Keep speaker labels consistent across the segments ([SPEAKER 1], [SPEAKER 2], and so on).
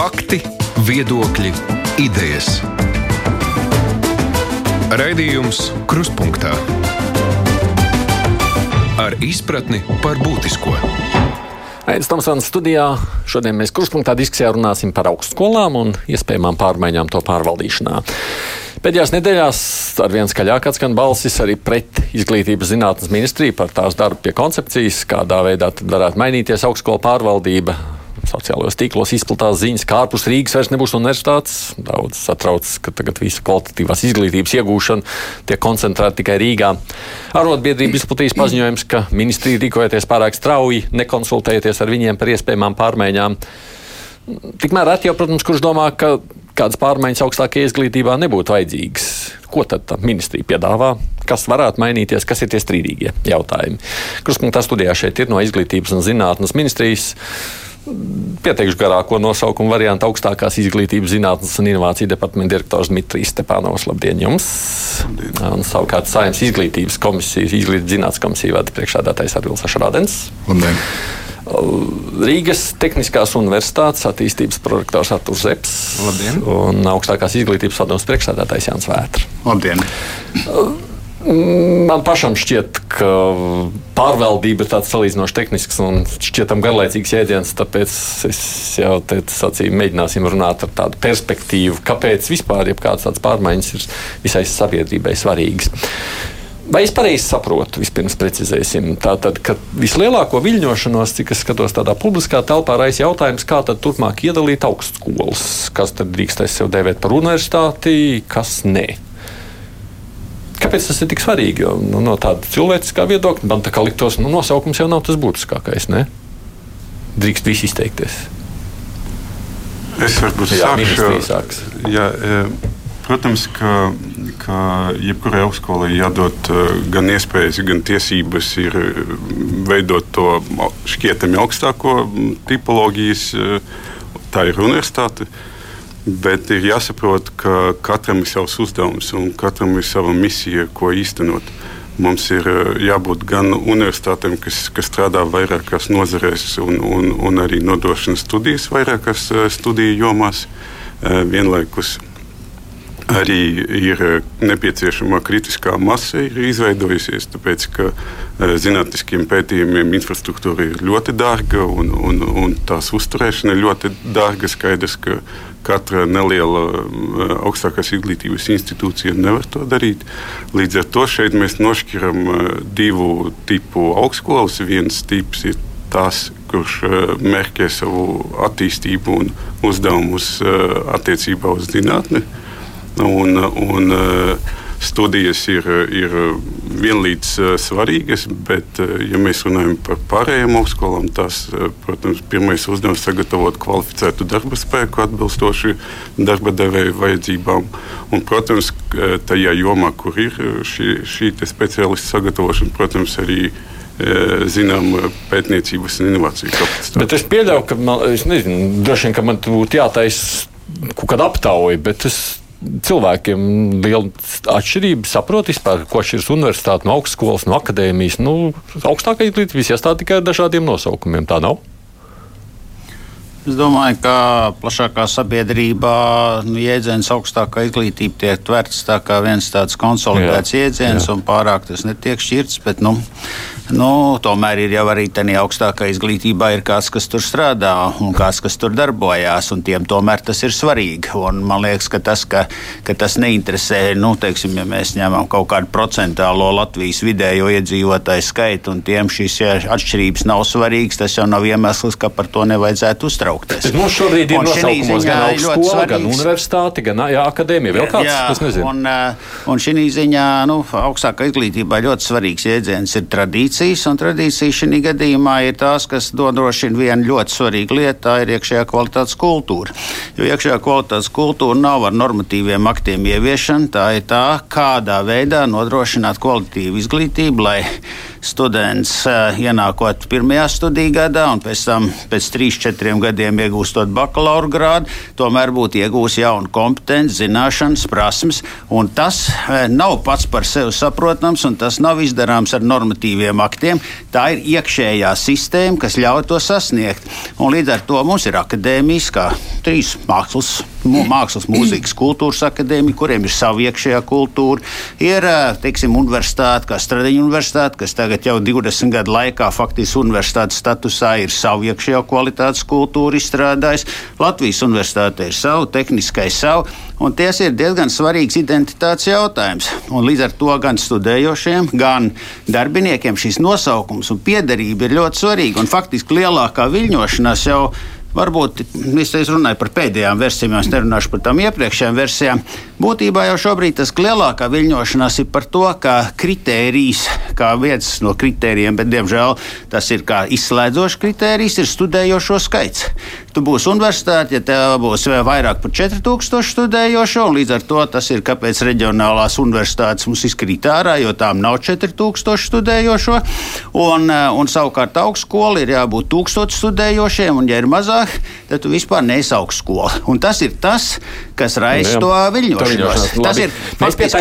[SPEAKER 1] Fakti, viedokļi, idejas. Raidījums Kruspunkta ar izpratni par būtisko.
[SPEAKER 2] Aizsmeļamies Tamsānas studijā. Šodien mēs Kruspunkta diskusijā runāsim par augstskolām un iespējamām pārmaiņām to pārvaldīšanā. Pēdējās nedēļās ar vien skaļāk atskan balsis arī pret izglītības zinātnes ministriju par tās darbu pie koncepcijas, kādā veidā varētu mainīties augstskola pārvaldība. Sociālajos tīklos izplatās ziņas, ka ārpus Rīgas vairs nebūs universitātes. Daudz satrauc, ka tagad visa kvalitatīvās izglītības iegūšana tiek koncentrēta tikai Rīgā. Arotbiedrība izplatīs paziņojums, ka ministrija rīkojoties pārāk strauji, nekonsultējoties ar viņiem par iespējamām pārmaiņām. Tikmēr reti jau, protams, kurš domā, ka kādas pārmaiņas augstākajā izglītībā nebūtu vajadzīgas. Ko tad ministrija piedāvā? Kas varētu mainīties, kas ir tie strīdīgie jautājumi? Kruspunktā studijā šeit ir no Izglītības un zinātnes ministrijas. Pieteikšu garāko nosaukumu variantu augstākās izglītības, zinātnes un inovāciju departamenta direktors Dmitrijs Stepanovs. Labdien jums! Labdien. Un savukārt Saimnes izglītības komisijas, izglītības zinātnes komisija vada priekšādātais Arvils Ašrādens.
[SPEAKER 3] Labdien!
[SPEAKER 2] Rīgas Tehniskās Universitātes attīstības prorektors Artūrs Zepes
[SPEAKER 3] Labdien.
[SPEAKER 2] un augstākās izglītības padomus priekšsēdētājs Jānis Vētra.
[SPEAKER 3] Labdien!
[SPEAKER 2] Man pašam šķiet, ka pārvaldība ir tāds salīdzinoši tehnisks un šķietam garlaicīgs jēdziens, tāpēc es jau te sacīju, mēģināsim runāt ar tādu perspektīvu, kāpēc vispār kādas tādas pārmaiņas ir visai sabiedrībai svarīgas. Vai es pareizi saprotu, vispirms precizēsim, tātad, ka vislielāko viļņošanos, cik es skatos tādā publiskā telpā, raisa jautājums, kā tad turpmāk iedalīt augstskolas, kas tad drīkstēs sev dēvēt par universitāti, kas nē. Kāpēc tas ir tik svarīgi? Jo, nu, no tāda cilvēciskā viedokļa man tā kā liktos, nu, nosaukums jau nav tas būtiskākais. Ne? Drīkst visi izteikties.
[SPEAKER 3] Es varbūt
[SPEAKER 2] Jā,
[SPEAKER 3] sākšu. Jā, e, protams, ka, ka jebkurai augstskolai jādod e, gan iespējas, gan tiesības ir e, veidot to šķietami augstāko tipoloģijas. Tā ir universitāte. Bet ir jāsaprot, ka katram ir savs uzdevums un katram ir sava misija, ko īstenot. Mums ir jābūt gan universitātēm, kas, kas strādā vairākās nozarēs un, un, un arī nodrošina studijas vairākās studiju jomās vienlaikus arī ir nepieciešama kritiskā masa, ir izveidojusies. Tāpēc, ka zinātniskiem pētījumiem infrastruktūra ir ļoti dārga un, un, un tās uzturēšana ir ļoti dārga. Skaidrs, ka katra neliela augstākās izglītības institūcija nevar to darīt. Līdz ar to šeit mēs nošķiram divu tipu augstskolas. Viens tips ir tas, kurš mērķē savu attīstību un uzdevumus attiecībā uz zinātni. Un, un, studijas ir, ir vienlīdz svarīgas, bet, ja mēs runājam par pārējām augstskolām, tas, protams, pirmais uzdevums ir sagatavot kvalificētu darba spēku atbilstoši darba devēju vajadzībām. Un, protams, tajā jomā, kur ir šī, šī speciālistu sagatavošana, protams, arī zinām, pētniecības un inovāciju kapacitāti.
[SPEAKER 2] Bet es pieļauju, ka man, es nezinu, droši vien, ka man būtu jātaisa kaut kāda aptauja, bet es cilvēkiem liela atšķirība saprot vispār, ko šis universitāte no augstskolas, no akadēmijas. Nu, augstākā izglītības iestāde tikai ar dažādiem nosaukumiem. Tā nav.
[SPEAKER 4] Es domāju, ka plašākā sabiedrībā nu, jēdziens augstākā izglītība tiek tverts tā kā viens tāds konsolidēts jā, jēdziens, jā. un pārāk tas netiek šķirts. Bet, nu, Nu, tomēr ir jau arī tādā augstākā izglītībā ir kāds, kas tur strādā un kāds, kas tur darbojās. Tiem tomēr tas ir svarīgi. Un man liekas, ka tas, ka, ka tas neinteresē, nu, teiksim, ja mēs ņemam kaut kādu procentālo Latvijas vidējo iedzīvotāju skaitu, un tiem šīs atšķirības nav svarīgas, tas jau nav iemesls, ka par to nevajadzētu uztraukties.
[SPEAKER 2] Bet mums šobrīd ir nosaukumos gan augstskola, gan universitāte, gan jā, akadēmija. Vēl kāds, jā, kas nezinu.
[SPEAKER 4] Un, un šī ziņā nu, augstākā izglītībā ļoti svarīgs jēdziens ir tradīcija tradīcijas, un tradīcija šī gadījumā ir tās, kas nodrošina vienu ļoti svarīgu lietu, tā ir iekšējā kvalitātes kultūra. Jo iekšējā kvalitātes kultūra nav ar normatīviem aktiem ieviešana, tā ir tā, kādā veidā nodrošināt kvalitīvu izglītību, lai students ienākot pirmajā studiju gadā un pēc tam pēc 3-4 gadiem iegūstot bakalaura grādu, tomēr būtu iegūs jaunu kompetenci, zināšanas, prasmes. Tas nav pats par sevi saprotams un tas nav izdarāms ar normatīviem aktiem. Tā ir iekšējā sistēma, kas ļauj to sasniegt. Un līdz ar to mums ir akadēmijas, kā trīs mākslas, mākslas mūzikas kultūras akadēmija, kuriem ir sava iekšējā kultūra. Ir, teiksim, universitāte, kā Stradiņa universitāte, kas tagad jau 20 gadu laikā faktiski universitātes statusā ir savu iekšējo kvalitātes kultūru izstrādājis. Latvijas universitāte ir savu, tehniskais savu, un ties ir diezgan svarīgs identitātes jautājums. Un līdz ar to gan studējošiem, gan darbiniekiem šis nosaukums un piederība ir ļoti svarīga. Un faktiski lielākā viļņošanās jau Varbūt es runāju par pēdējām versijām, es nerunāšu par tām iepriekšējām versijām. Būtībā jau šobrīd tas lielākā viļņošanās ir par to, ka kritērijs, kā viens no kritērijiem, bet diemžēl tas ir kā izslēdzošs kritērijs, ir studējošo skaits. Tu būsi universitāte, ja tev būs vairāk par 4000 studējošo, un līdz ar to tas ir kāpēc reģionālās universitātes mums izkrīt ārā, jo tām nav 4000 studējošo. Un, un savukārt augstskola ir jābūt 1000 studējošiem, un ja ir mazāk, tad tu vispār neesi augstskola. Un tas ir tas, kas raisa to viļņošanos. Tas ir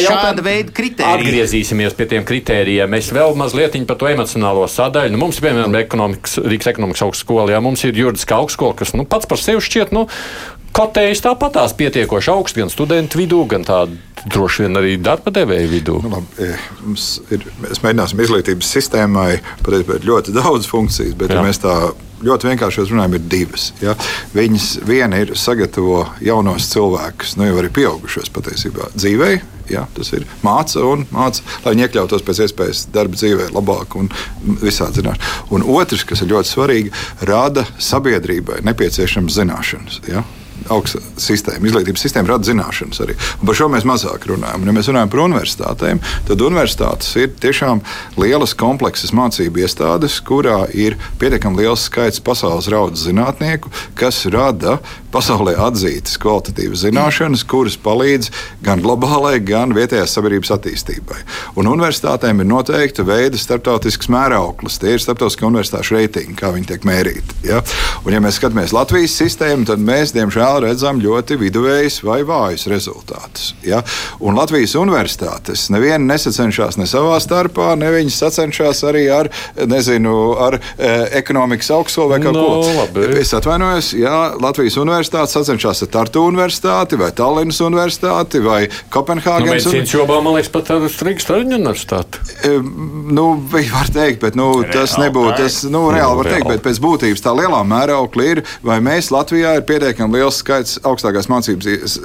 [SPEAKER 4] šāda veida kritērija.
[SPEAKER 2] Atgriezīsimies pie tiem kritērijiem. Mēs vēl mazliet par to emocionālo sadaļu. Nu, mums, piemēram, ekonomikas, Rīgas ekonomikas augstskola, jā, mums ir juridiska augstskola, kas nu, pats par sevi šķiet, nu, kotējas tāpatās pietiekoši augsts gan studentu vidū, gan tādu droši vien arī darba devēju vidū.
[SPEAKER 5] Nu, labi, ir, mēs mēģināsim izglītības sistēmai pateikt ļoti daudz funkcijas, bet ja mēs tā ļoti vienkārši runājam, ir divas. Ja? Viņas viena ir sagatavo jaunos cilvēkus, nu jau arī pieaugušos patiesībā dzīvē. Ja, tas ir māca un māca, lai viņi iekļautos pēc iespējas darba dzīvē, labāk un visādi zināšanas. Un otrs, kas ir ļoti svarīgi, rada sabiedrībai nepieciešamas zināšanas. Ja? Augsta sistēma, izglītības sistēma rada zināšanas arī. Un par šo mēs mazāk runājam. Un, ja mēs runājam par universitātēm, tad universitātes ir tiešām lielas, kompleksas mācību iestādes, kurā ir pietiekami liels skaits pasaules raudas zinātnieku, kas rada pasaulē atzītas kvalitatīvas zināšanas, kuras palīdz gan globālajai, gan vietējās sabiedrības attīstībai. Un universitātēm ir noteikta veida starptautisks mērauklis. Tie ir starptautiskie universitāšu reitingi, kā viņi tiek mērīti. Ja? Un, ja mēs skatāmies Latvijas sistēmu, tad mēs, diemžēl, diemžēl redzam ļoti viduvējus vai vājus rezultātus. Ja? Un Latvijas universitātes neviena nesacenšas ne savā starpā, ne viņas sacenšas arī ar, nezinu, ar e, ekonomikas augstskolu vai kaut no, ko
[SPEAKER 2] tādu.
[SPEAKER 5] Es atvainojos, ja Latvijas universitāte sacenšas ar Tartu universitāti vai Tallinas universitāti vai Kopenhāgenes
[SPEAKER 2] nu, universitāti. Jobā, man liekas, pat ar Strīgas Traģiņu universitāti.
[SPEAKER 5] E, nu, var teikt, bet nu, tas nebūtu, tas nu, reāli var teikt, bet pēc būtības tā lielā mēraukla ir, vai mēs Latvijā ir pietiekami liels skaits augstākās mācības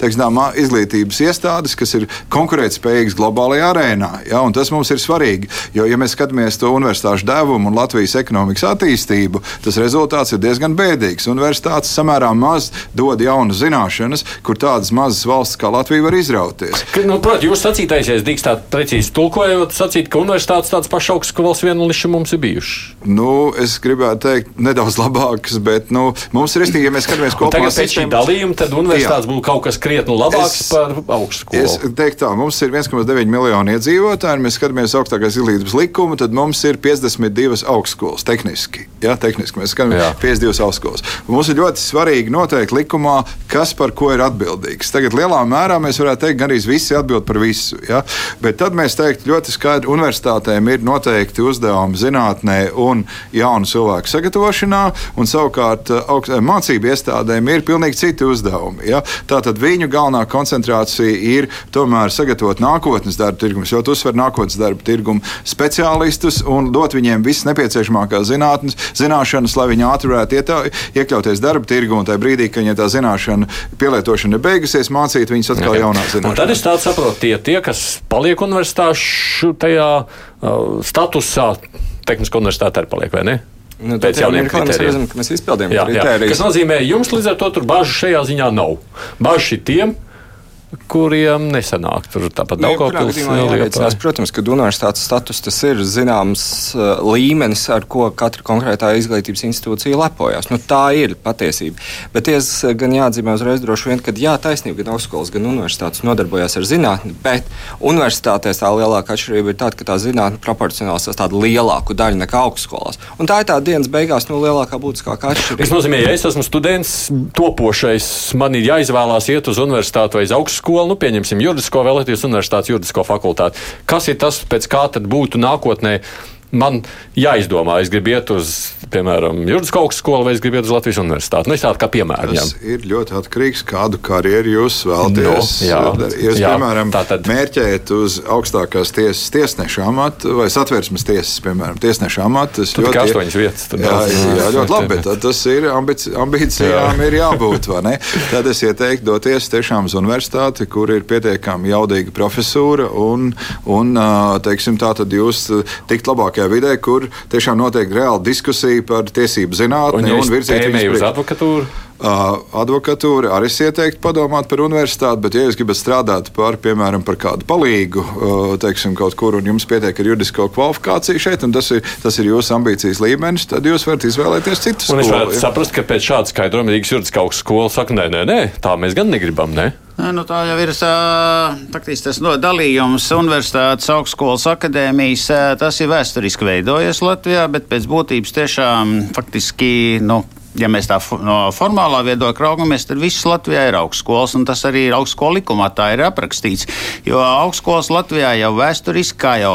[SPEAKER 5] teiksim, izglītības iestādes, kas ir konkurētspējīgas globālajā arēnā. Ja? Tas mums ir svarīgi, jo, ja mēs skatāmies to universitāšu devumu un Latvijas ekonomikas attīstību, tas rezultāts ir diezgan bēdīgs. Universitātes samērā maz dod jaunas zināšanas, kur tādas mazas valsts kā Latvija var izrauties.
[SPEAKER 2] Nu, Protams, jūs sacītais, ja drīkst tā precīzi tulkojot, sacīt, ka universitātes tādas pašas augstas, kā valsts viena līdz šim mums ir bijušas.
[SPEAKER 5] Nu, es gribētu teikt, nedaudz labākas, bet nu, mums ir rīzīgi, ja mēs skatāmies kopumā
[SPEAKER 2] pēc šī dalījuma, tad universitātes būtu kaut kas krietni labāks es, par augstskolu.
[SPEAKER 5] Es teiktu tā, mums ir 1,9 miljoni iedzīvotāji, un mēs skatāmies augstākās izglītības likumu, tad mums ir 52 augstskolas tehniski. Jā, tehniski mēs skatāmies jā. 52 augstskolas. Mums ir ļoti svarīgi noteikt likumā, kas par ko ir atbildīgs. Tagad lielā mērā mēs varētu teikt, gan arī visi atbild par visu. Ja? Bet tad mēs teiktu ļoti skaidri, universitātēm ir noteikti uzdevumi zinātnē un jaunu cilvēku sagatavošanā, un savukārt augst, mācību iestādēm ir pilnīgi pilnīgi citi uzdevumi. Ja? Tātad viņu galvenā koncentrācija ir tomēr sagatavot nākotnes darba tirgumus, jo uzsver nākotnes darba tirgumu speciālistus un dot viņiem visas nepieciešamākās zinātnes, zināšanas, lai viņi ātri varētu iekļauties darba tirgu un tajā brīdī, kad viņiem tā zināšana pielietošana ir beigusies, mācīt viņus atkal jaunā zināšanā.
[SPEAKER 2] Tad es tādu saprotu, tie, tie, kas paliek universitāšu tajā uh, statusā, tehniskā universitāte arī paliek, vai ne?
[SPEAKER 6] Nu, pēc jauniem kritērijiem. Mēs redzam, ka mēs izpildījām kritērijus.
[SPEAKER 2] Tas nozīmē, jums līdz ar to bažu šajā ziņā nav. Bažas ir tiem, kuriem nesanāk. Tur tāpat nu,
[SPEAKER 6] jāveicinās. Protams, ka universitātes status tas ir zināms uh, līmenis, ar ko katra konkrētā izglītības institūcija lepojas. Nu, tā ir patiesība. Bet es gan jāatzīmē uzreiz droši vien, ka jā, taisnība gan augstskolas, gan universitātes nodarbojas ar zinātni, bet universitātēs tā lielākā atšķirība ir tāda, ka tā zinātne proporcionāli sastāv lielāku daļu nekā augstskolās. Un tā ir tā dienas beigās nu, lielākā būtiskākā atšķirība.
[SPEAKER 2] Tas nozīmē, ja es esmu students, topošais, man ir jāizvēlās iet uz universitāti vai uz augstskolu skolu, nu, pieņemsim juridisko Latvijas universitātes juridisko fakultāti. Kas ir tas, pēc kā tad būtu nākotnē? Man jāizdomā, es gribu iet uz, piemēram, juridisko augstskolu vai es gribu iet uz Latvijas universitāti. Nu, es tādu kā piemēru.
[SPEAKER 5] Tas jā. ir ļoti atkarīgs, kādu karjeru jūs vēlaties.
[SPEAKER 2] No, jā,
[SPEAKER 5] jūs,
[SPEAKER 2] jā,
[SPEAKER 5] piemēram,
[SPEAKER 2] tātad.
[SPEAKER 5] mērķējat uz augstākās tiesas tiesneša amatu vai satversmes tiesas, piemēram, tiesneša amatu. Tas ļoti
[SPEAKER 2] astoņas vietas. Tad
[SPEAKER 5] Jā,
[SPEAKER 2] daudz.
[SPEAKER 5] jā, ļoti labi, bet tas ir ambici, ambīcijām ir jābūt, vai ne? Tad es ieteiktu doties tiešām uz universitāti, kur ir pietiekami jaudīga profesūra un, un teiksim, tā tad jūs tikt labākajā vidē, kur tiešām notiek reāla diskusija par tiesību zinātni un, un virzīt
[SPEAKER 2] tēmēju uz advokatūru,
[SPEAKER 5] Uh, advokatūra arī es ieteiktu padomāt par universitāti, bet, ja jūs gribat strādāt par, piemēram, par kādu palīgu, uh, teiksim, kaut kur, un jums pietiek ar juridisko kvalifikāciju šeit, un tas ir, tas ir jūsu ambīcijas līmenis, tad jūs varat izvēlēties citu
[SPEAKER 2] un es
[SPEAKER 5] skolu.
[SPEAKER 2] varētu
[SPEAKER 5] ja.
[SPEAKER 2] saprast, ka pēc šāda skaidrojuma Rīgas juridiskā augstskola saka, nē, nē, nē, tā mēs gan negribam. Ne?
[SPEAKER 4] Nu, tā jau ir ā, faktiski tas no dalījums universitātes, augstskolas, akadēmijas. ā, Tas ir vēsturiski veidojies Latvijā, bet pēc būtības tiešām faktiski. Nu, Ja mēs tā no formālā viedokļa raugamies, tad viss Latvijā ir augstskolas, un tas arī ir augstskola likumā tā ir aprakstīts. Jo augstskolas Latvijā jau vēsturiski, kā jau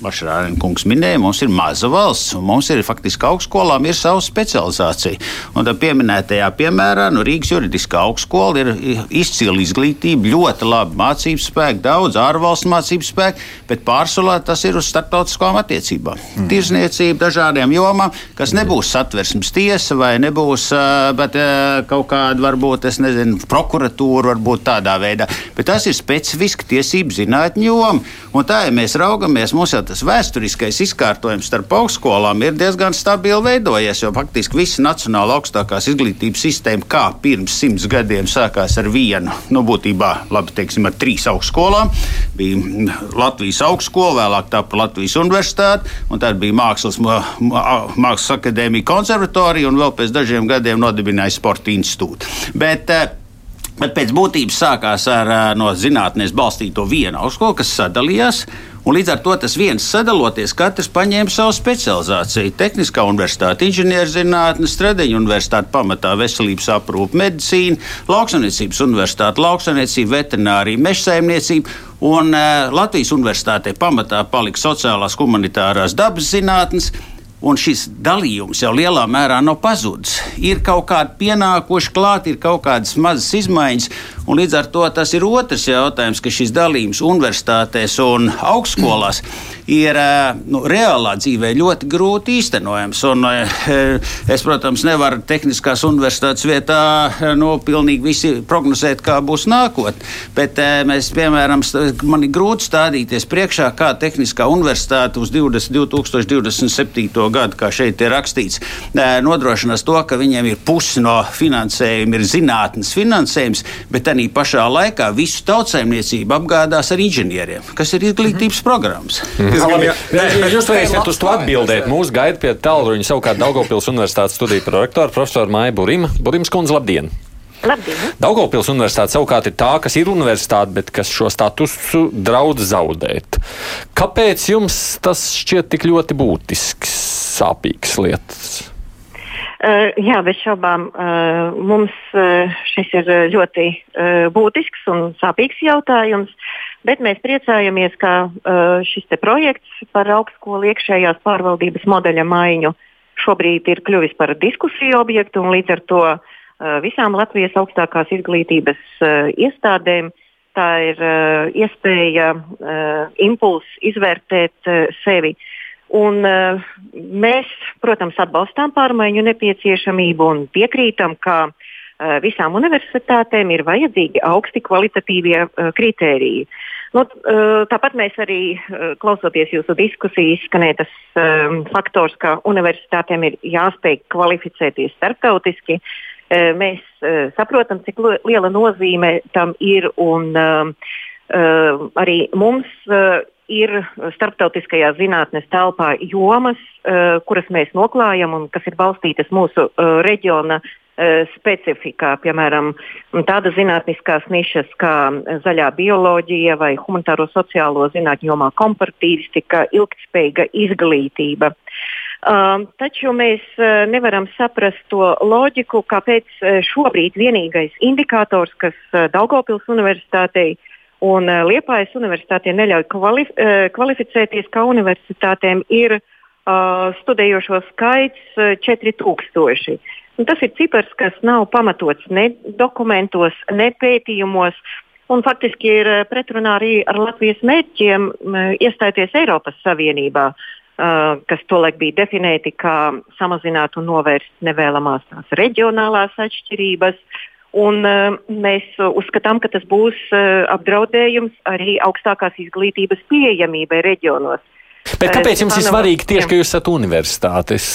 [SPEAKER 4] Bašrāna kungs minēja, mums ir maza valsts, un mums ir faktiski augstskolām ir sava specializācija. Un tā pieminētajā piemērā, nu, Rīgas juridiskā augstskola ir izcila izglītība, ļoti labi mācību spēki, daudz ārvalstu mācību spēku, bet pārsvarā tas ir uz starptautiskām attiecībām. Mm. Tirzniecība dažādiem jomām, kas nebūs satversmes tiesa vai nebūs bet, kaut kāda, varbūt, es nezinu, prokuratūra, varbūt tādā veidā. Bet tas ir specifiski tiesību zinātņu joma. Un tā, ja mēs raugamies, mums jau tas vēsturiskais izkārtojums starp augstskolām ir diezgan stabili veidojies. Jo faktiski visa nacionāla augstākās izglītības sistēma, kā pirms simts gadiem, sākās ar vienu, nu, būtībā, labi, teiksim, ar trīs augstskolām. Bija Latvijas augstskola, vēlāk tā par Latvijas universitāti, un tad bija Mākslas, mā- mā- mākslas akadēmija konservatorija, un vēl pēc dažiem gadiem nodibināja Sporta institūtu. Bet, eh, Bet pēc būtības sākās ar no zinātnēs balstīto vienu augstskolu, kas sadalījās. Un līdz ar to tas viens sadaloties, katrs paņēma savu specializāciju. Tehniskā universitāte, inženierzinātne, Stradiņa universitāte, pamatā veselības aprūpe, medicīna, lauksaimniecības universitāte, lauksaimniecība, veterinārija, mežsaimniecība. Un Latvijas universitātē pamatā palika sociālās, humanitārās dabas zinātnes. Un šis dalījums jau lielā mērā nav pazudis. Ir kaut kādi pienākuši klāt, ir kaut kādas mazas izmaiņas, un līdz ar to tas ir otrs jautājums, ka šis dalījums universitātēs un augstskolās ir nu, reālā dzīvē ļoti grūti īstenojams. Un, es, protams, nevaru tehniskās universitātes vietā nu, pilnīgi visi prognozēt, kā būs nākotnē. Bet mēs, piemēram, man ir grūti stādīties priekšā, kā tehniskā universitāte uz 20, 2027. gadu, kā šeit ir rakstīts, nodrošinās to, ka viņiem ir pusi no finansējuma, ir zinātnes finansējums, bet arī pašā laikā visu tautsēmniecību apgādās ar inženieriem, kas ir izglītības programmas.
[SPEAKER 2] Labi, ja jūs varēsiet uz to atbildēt. Mūsu gaida pie tālruņa savukārt Daugopils Universitātes studiju prorektora profesora Māja Burima. Burims kundze, labdien!
[SPEAKER 7] Labdien!
[SPEAKER 2] Daugopils Universitāte savukārt ir tā, kas ir universitāte, bet kas šo statusu draudz zaudēt. Kāpēc jums tas šķiet tik ļoti būtisks, sāpīgs lietas?
[SPEAKER 7] Uh, jā, bez šaubām uh, mums uh, šis ir uh, ļoti uh, būtisks un sāpīgs jautājums, bet mēs priecājamies, ka uh, šis projekts par augstskolu iekšējās pārvaldības modeļa maiņu šobrīd ir kļuvis par diskusiju objektu un līdz ar to uh, visām Latvijas augstākās izglītības uh, iestādēm tā ir uh, iespēja, uh, impulss izvērtēt uh, sevi. Un, uh, mēs, protams, atbalstām pārmaiņu nepieciešamību un piekrītam, ka uh, visām universitātēm ir vajadzīgi augsti kvalitatīvie uh, kritēriji. Nu, tāpat mēs arī, klausoties jūsu diskusiju, izskanēja tas um, faktors, ka universitātēm ir jāspēj kvalificēties starptautiski. Mēs saprotam, cik liela nozīme tam ir. Un, arī mums ir starptautiskajā zinātnes telpā jomas, uh, kuras mēs noklājam un kas ir balstītas mūsu uh, reģiona uh, specifikā, piemēram, tādas zinātniskās nišas kā zaļā bioloģija vai humanitāro sociālo zinātņu jomā komparatīvistika, ilgtspējīga izglītība. Um, taču mēs uh, nevaram saprast to loģiku, kāpēc uh, šobrīd vienīgais indikators, kas uh, Daugopils universitātei un uh, Liepājas universitātei neļauj kvali uh, kvalificēties kā universitātēm, ir uh, studējošo skaits uh, 4000. Un tas ir cipars, kas nav pamatots ne dokumentos, ne pētījumos, un faktiski ir pretrunā arī ar Latvijas mērķiem iestāties Eiropas Savienībā, uh, kas tolaik bija definēti kā samazināt un novērst nevēlamās tās reģionālās atšķirības. Un, uh, mēs uzskatām, ka tas būs uh, apdraudējums arī augstākās izglītības pieejamībai reģionos.
[SPEAKER 2] Bet kāpēc jums ir svarīgi tieši, ka jūs esat universitāte? Es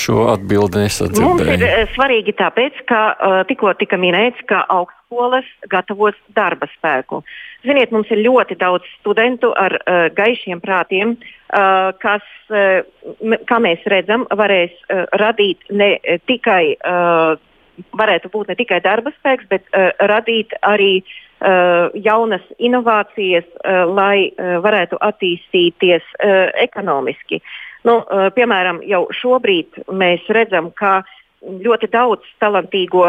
[SPEAKER 2] šo atbildi nesadzirdēju.
[SPEAKER 7] Mums ir svarīgi tāpēc, ka tikko tika minēts, ka augstskolas gatavos darba spēku. Ziniet, mums ir ļoti daudz studentu ar uh, gaišiem prātiem, uh, kas, uh, kā mēs redzam, varēs uh, radīt ne tikai, uh, varētu būt ne tikai darba spēks, bet uh, radīt arī uh, Uh, jaunas inovācijas, uh, lai uh, varētu attīstīties ekonomiski. Nu, piemēram, jau šobrīd mēs redzam, ka ļoti daudz talantīgo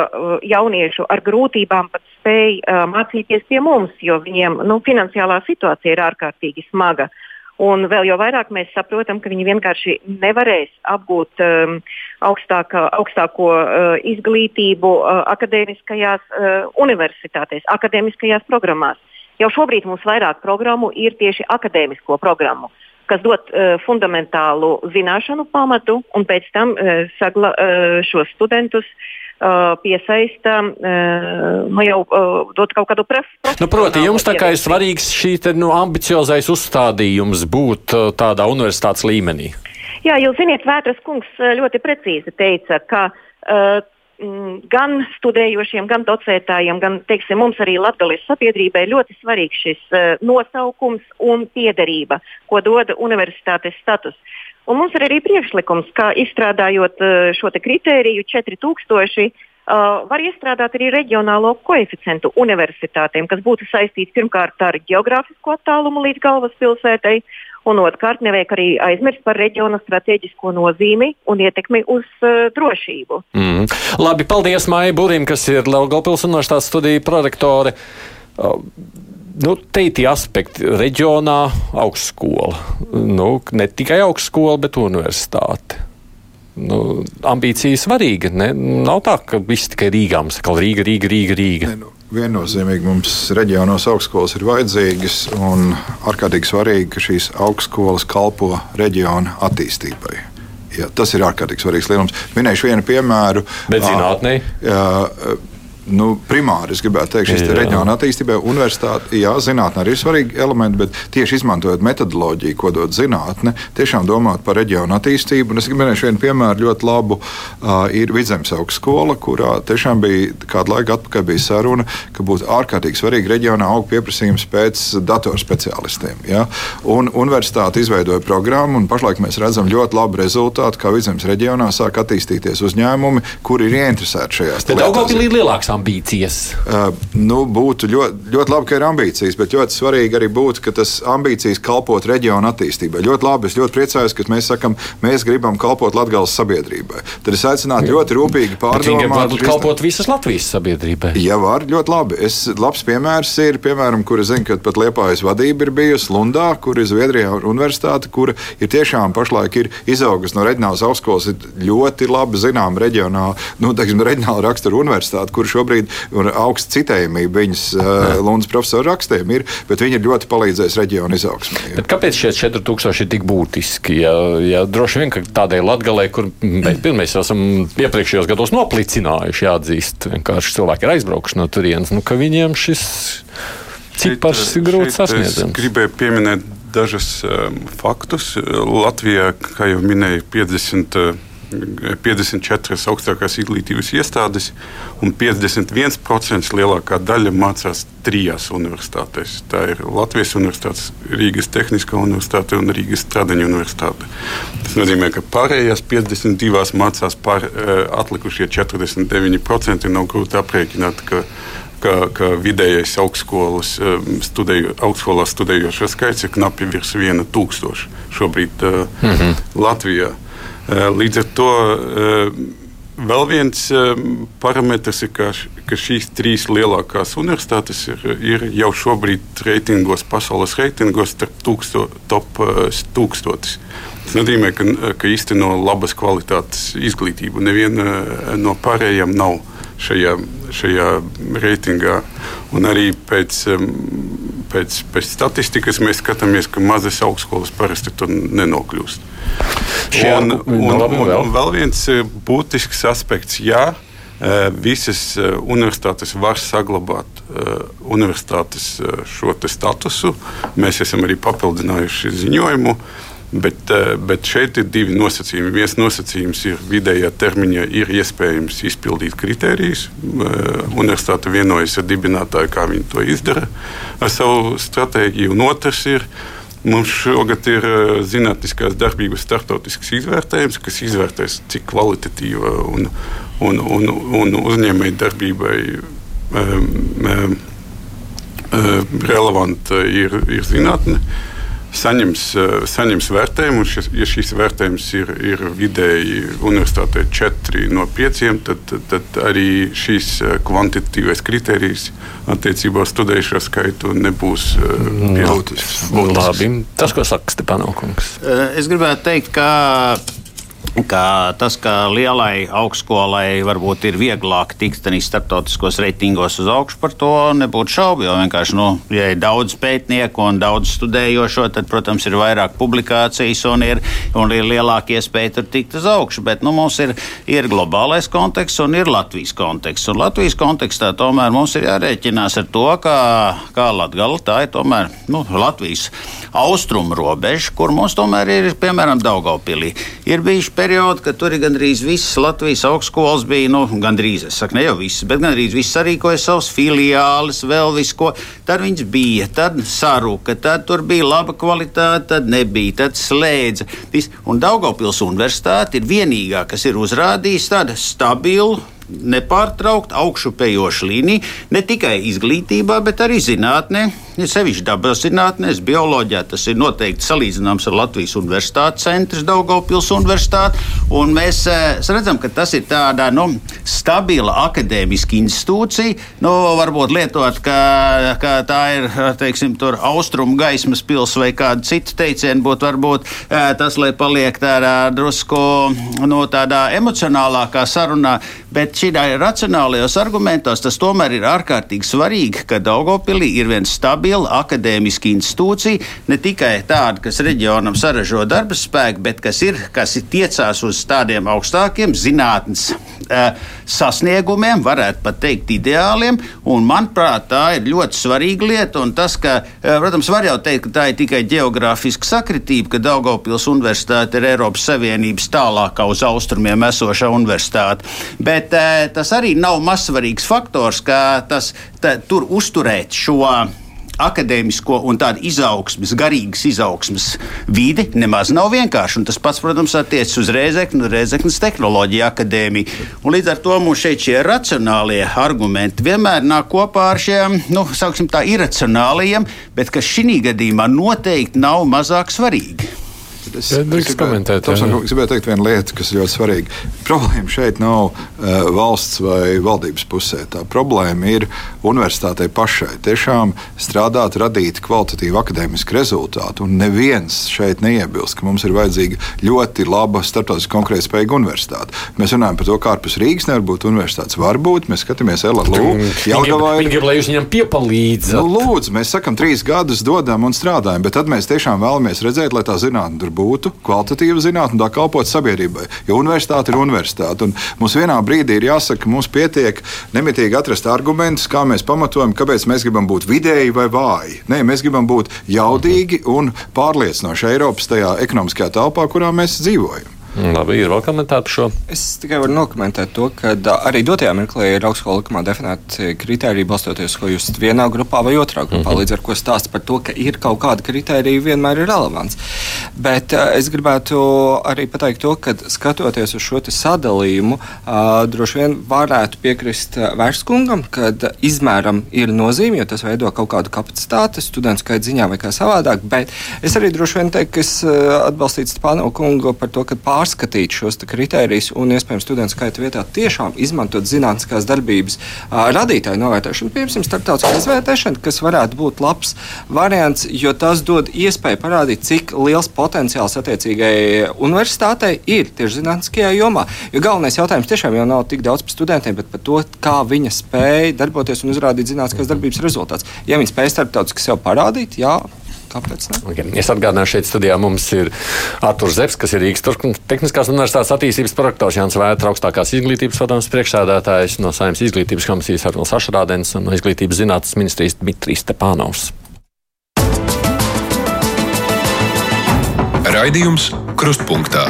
[SPEAKER 7] jauniešu ar grūtībām pat spēj mācīties pie mums, jo viņiem nu, finansiālā situācija ir ārkārtīgi smaga. Uh, Un vēl jau vairāk mēs saprotam, ka viņi vienkārši nevarēs apgūt um, augstāka, augstāko uh, izglītību uh, akadēmiskajās uh, universitātēs, akadēmiskajās programmās. Jau šobrīd mums vairāk programmu ir tieši akadēmisko programmu, kas dod uh, fundamentālu zināšanu pamatu un pēc tam uh, sagla, uh, šos studentus uh, piesaista, uh, nu jau uh, dot kaut kādu preferenci.
[SPEAKER 2] Nu, proti, jums tā kā ir svarīgs šī te, nu, ambiciozais uzstādījums būt tādā universitātes līmenī.
[SPEAKER 7] Jā, jūs ziniet, Vētras kungs ļoti precīzi teica, ka uh, gan studējošiem, gan docētājiem, gan teiksim, mums arī Latvijas sabiedrībai ļoti svarīgs šis uh, nosaukums un piederība, ko dod universitātes status. Un mums ir arī priekšlikums, ka izstrādājot uh, šo kritēriju 4000. Uh, var iestrādāt arī reģionālo koeficientu universitātēm, kas būtu saistīts pirmkārt ar geogrāfisko attālumu līdz galvaspilsētai, un otrkārt nevajag arī aizmirst par reģiona strateģisko nozīmi un ietekmi uz uh, drošību.
[SPEAKER 2] Mm. Labi, paldies Maija Burim, kas ir Laugopils universitātes studiju prorektore. Uh, nu, te ir tie aspekti. Reģionā augstskola. Nu, ne tikai augstskola, bet universitāte. Nu, ambīcija svarīga. Ne? Nav tā, ka viss tikai Rīgā mums ir Rīga, Rīga, Rīga. Rīga. Ne, nu.
[SPEAKER 5] Viennozīmīgi mums reģionos augstskolas ir vajadzīgas un ārkārtīgi svarīgi, ka šīs augstskolas kalpo reģiona attīstībai. Jā, tas ir ārkārtīgi svarīgs lielums. Minēšu vienu piemēru.
[SPEAKER 2] Bet zinātnē? Jā,
[SPEAKER 5] nu, primāri es gribētu teikt, šis te reģiona attīstībai, universitāte, jā, zinātnē arī ir svarīgi elementi, bet tieši izmantojot metodoloģiju, ko dod zinātne, tiešām domāt par reģionu attīstību. Un es minēšu vienu piemēru ļoti labu. Uh, ir Vidzemes augstskola, kurā tiešām bija kādu laiku atpakaļ bija saruna, ka būtu ārkārtīgi svarīgi reģionā aug pieprasījums pēc datorspeciālistiem. Ja? Un universitāte izveidoja programmu, un pašlaik mēs redzam ļoti labu rezultātu, kā Vidzemes reģionā sāk attīstīties uzņēmumi, kuri ir ieinteresēti šajās
[SPEAKER 2] lietās ambīcijas?
[SPEAKER 5] Uh, nu, būtu ļoti, ļoti labi, ka ir ambīcijas, bet ļoti svarīgi arī būtu, ka tas ambīcijas kalpot reģionu attīstībai. Ļoti labi, es ļoti priecājos, ka mēs sakam, mēs gribam kalpot Latvijas sabiedrībai. Tad es aicinātu ļoti rūpīgi pārdomāt.
[SPEAKER 2] Viņam kalpot visas Latvijas sabiedrībai.
[SPEAKER 5] Jā, var, ļoti labi. Es, labs piemērs ir, piemēram, kur es zinu, ka pat Liepājas vadība ir bijusi Lundā, kur ir Zviedrijā universitāte, kur ir tiešām pašlaik ir izaugusi no reģionālas augstskolas, ir ļoti labi zinām reģionāla, nu, teiksim, reģionāla rakstura universitāte, kur šobrīd ir augsta citējumība viņas uh, Lundas profesora rakstiem, ir, bet viņi ir ļoti palīdzējuši reģionu izaugsmē.
[SPEAKER 2] Kāpēc šie 4000 ir tik būtiski? Ja, ja droši vien tādai latgalē, kur mēs, mēs esam iepriekšējos gados noplicinājuši, jāatzīst, vienkārši cilvēki ir aizbraukuši no turienes, nu, ka viņiem šis cipars ir grūti sasniedzams.
[SPEAKER 3] Gribēju pieminēt dažus um, faktus. Latvijā, kā jau minēju, 50. Uh, 54 augstākās izglītības iestādes, un 51% lielākā daļa mācās trijās universitātēs. Tā ir Latvijas Universitātes, Rīgas Tehniskā Universitāte un Rīgas Stradiņa Universitāte. Tas nozīmē, ka pārējās 52 mācās pār, eh, atlikušie 49%. Nav grūti aprēķināt, ka ka, ka vidējais augstskolas, eh, studēju, augstskolā studējošo skaits ir knapi virs viena tūkstoša šobrīd mm -hmm. Latvijā. Eh, līdz ar to eh, vēl viens eh, parametrs ir, ka, ka šīs trīs lielākās universitātes ir, ir jau šobrīd reitingos, pasaules reitingos starp tūksto, top tūkstotis. Tas nozīmē, ka, ka īsteno labas kvalitātes izglītību. Neviena no pārējiem nav šajā, šajā reitingā. Un arī pēc, pēc, pēc statistikas mēs skatāmies, ka mazas augstskolas parasti tur nenokļūst. Un, un, un, un vēl viens būtisks aspekts, jā, visas universitātes var saglabāt universitātes šo statusu. Mēs esam arī papildinājuši ziņojumu. Bet, bet šeit ir divi nosacījumi. Viens nosacījums ir vidējā termiņā, ir iespējams izpildīt kritērijus. Universitāte vienojas ar dibinātāju, kā viņi to izdara ar savu stratēģiju. Un otrs ir, mums šogad ir zinātniskās darbības starptautisks izvērtējums, kas izvērtēs, cik kvalitatīva un, un, un, un uzņēmēji darbībai um, um, relevanta ir, ir zinātne saņems, saņems vērtējumu. Šis, ja šis vērtējums ir, ir vidēji universitātē 4 no 5, tad, tad, tad arī šīs kvantitatīvais kriterijs attiecībā uz studējušo skaitu nebūs
[SPEAKER 2] būtisks. Labi, tas, ko saka Stepanovkungs.
[SPEAKER 4] Es gribētu teikt, ka ka tas, ka lielai augstskolai varbūt ir vieglāk tikt starptautiskos reitingos uz augšu, par to nebūtu šaubu. Jo vienkārši, nu, ja ir daudz pētnieku un daudz studējošo, tad, protams, ir vairāk publikācijas un ir, un ir lielāka iespēja tur tikt uz augšu. Bet nu, mums ir, ir globālais konteksts un ir Latvijas konteksts. Un Latvijas kontekstā tomēr mums ir jārēķinās ar to, kā, kā Latgala tā ir tomēr nu, Latvijas austrumu robeža, kur mums tomēr ir, piemēram, Daugaupilī. Ir bijuši periodu, kad tur ir gandrīz visas Latvijas augstskolas bija, nu, gandrīz, es saku, ne jau visas, bet gandrīz visas sarīkoja savus filiālis, vēl visu ko. Tad viņas bija, tad sarūka, tad tur bija laba kvalitāte, tad nebija, tad slēdza. Un Daugopils universitāte ir vienīgā, kas ir uzrādījusi tādu stabilu nepārtraukti augšupejoša līnija ne tikai izglītībā, bet arī zinātnē. Ir sevišķi dabas zinātnēs, bioloģijā tas ir noteikti salīdzināms ar Latvijas Universitātes centru, Daugaupils Universitāti. Mēs eh, redzam, ka tas ir tādā nu, stabila akadēmiska institūcija. Nu, varbūt lietot, ka, ka tā ir teiksim, austrumu gaismas pils vai kāda cita teiciena, būtu varbūt eh, tas, lai paliek tādā drusku no tādā emocionālākā sarunā. Bet šajā racionālajos argumentos tas tomēr ir ārkārtīgi svarīgi, ka Daugopilī ir viena stabila akadēmiska institūcija, ne tikai tāda, kas reģionam saražo darba spēku, bet kas ir, kas ir tiecās uz tādiem augstākiem zinātnes uh, sasniegumiem, varētu pat teikt, ideāliem. Un, manuprāt, tā ir ļoti svarīga lieta. Tas, ka, uh, protams, var jau teikt, ka tā ir tikai geogrāfiska sakritība, ka Daugopils Universitāte ir Eiropas Savienības tālākā uz austrumiem esoša universitāte. Bet uh, tas arī nav mazsvarīgs faktors, ka tas tā, tur uzturēt šo akadēmisko un tādu izaugsmes, garīgas izaugsmes vidi nemaz nav vienkārši. Un tas pats, protams, attiecas uz Rēzeknu, Rēzeknas tehnoloģiju akadēmiju. Un līdz ar to mums šeit šie racionālie argumenti vienmēr nāk kopā ar šiem, nu, sauksim tā, iracionālajiem, bet kas šī gadījumā noteikti nav mazāk svarīgi.
[SPEAKER 2] Es, ja, es, gribēju,
[SPEAKER 5] tas, es gribēju teikt vienu lietu, kas ir ļoti svarīga. Problēma šeit nav uh, valsts vai valdības pusē. Tā problēma ir universitātei pašai. Tiešām strādāt, radīt kvalitatīvu akadēmisku rezultātu. Un neviens šeit neiebilst, ka mums ir vajadzīga ļoti laba starptautiski konkurētspējīga universitāte. Mēs runājam par to, kā ārpus Rīgas nevar būt universitātes. Varbūt mēs skatāmies LLU.
[SPEAKER 2] Viņi grib, lai jūs viņam piepalīdzat.
[SPEAKER 5] Nu, lūdzu, mēs sakam, trīs gadus dodam un strādājam, bet tad mēs tiešām vēlamies redzēt, lai tā zinātne tur būtu būtu kvalitatīva zinātnē un tā kalpot sabiedrībai. Jo universitāte ir universitāte. Mums vienā brīdī ir jāsaka, ka mums pietiek nemitīgi atrast argumentus, kā mēs pamatojam, kāpēc mēs gribam būt vidēji vai vāji. Nē, mēs gribam būt jaudīgi un pārliecinoši Eiropas tajā ekonomiskajā telpā, kurā mēs dzīvojam.
[SPEAKER 2] Labi, ir vēl komentāri par šo?
[SPEAKER 6] Es tikai varu nokomentēt to, ka arī dotajā mirklī ir augstskola likumā definēti kriteriji, balstoties, ko jūs vienā grupā vai otrā grupā. Mm -hmm. Līdz ar to stāsta par to, ka ir kaut kāda kriterija, vienmēr ir relevants. Bet uh, es gribētu arī pateikt to, ka skatoties uz šo sadalījumu, uh, droši vien varētu piekrist Vērskungam, ka izmēram ir nozīme, jo tas veido kaut kādu kapacitāti studentu skaitu ziņā vai kā savādāk. Bet es arī droši vien teiktu, ka es uh, atbalstītu Spānu kungu par to, ka pār pārskatīt šos kritērijus un, iespējams, studentu skaita vietā tiešām izmantot zinātniskās darbības radītāju novērtēšanu, piemēram, starptautiskā izvērtēšana, kas varētu būt labs variants, jo tas dod iespēju parādīt, cik liels potenciāls attiecīgai universitātei ir tieši zinātniskajā jomā. Jo galvenais jautājums tiešām jau nav tik daudz par studentiem, bet par to, kā viņa spēja darboties un uzrādīt zinātniskās darbības rezultāts. Ja viņi spēj starptautiski sev parādīt, jā, Kāpēc?
[SPEAKER 2] Okay. Es atgādināju, šeit studijā mums ir Arthurs Zepsi, kas ir Rīgas Tehniskās Universitātes attīstības projektors, Jānis Vētra, augstākās izglītības padomus priekšsēdētājs no Saimnes izglītības komisijas Arnols Ašrādens un no Izglītības zinātnes ministrijas Dmitrijs Stepānovs.
[SPEAKER 1] Raidījums Krustpunktā.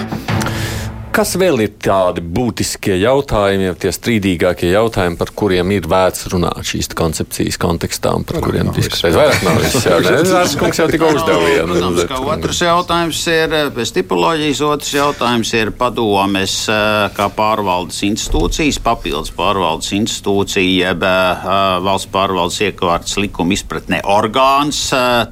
[SPEAKER 2] Kas vēl ir tādi būtiskie jautājumi, jau tie strīdīgākie jautājumi, par kuriem ir vērts runāt šīs koncepcijas kontekstā un par vairāk kuriem diskutēt? Vairāk nav viss. Kungs jau tikko uzdeva vienu.
[SPEAKER 4] Otrs jautājums ir pēc tipoloģijas, otrs jautājums ir padomes kā pārvaldes institūcijas, papildus pārvaldes institūcija, jeb valsts pārvaldes iekārtas likuma izpratnē orgāns,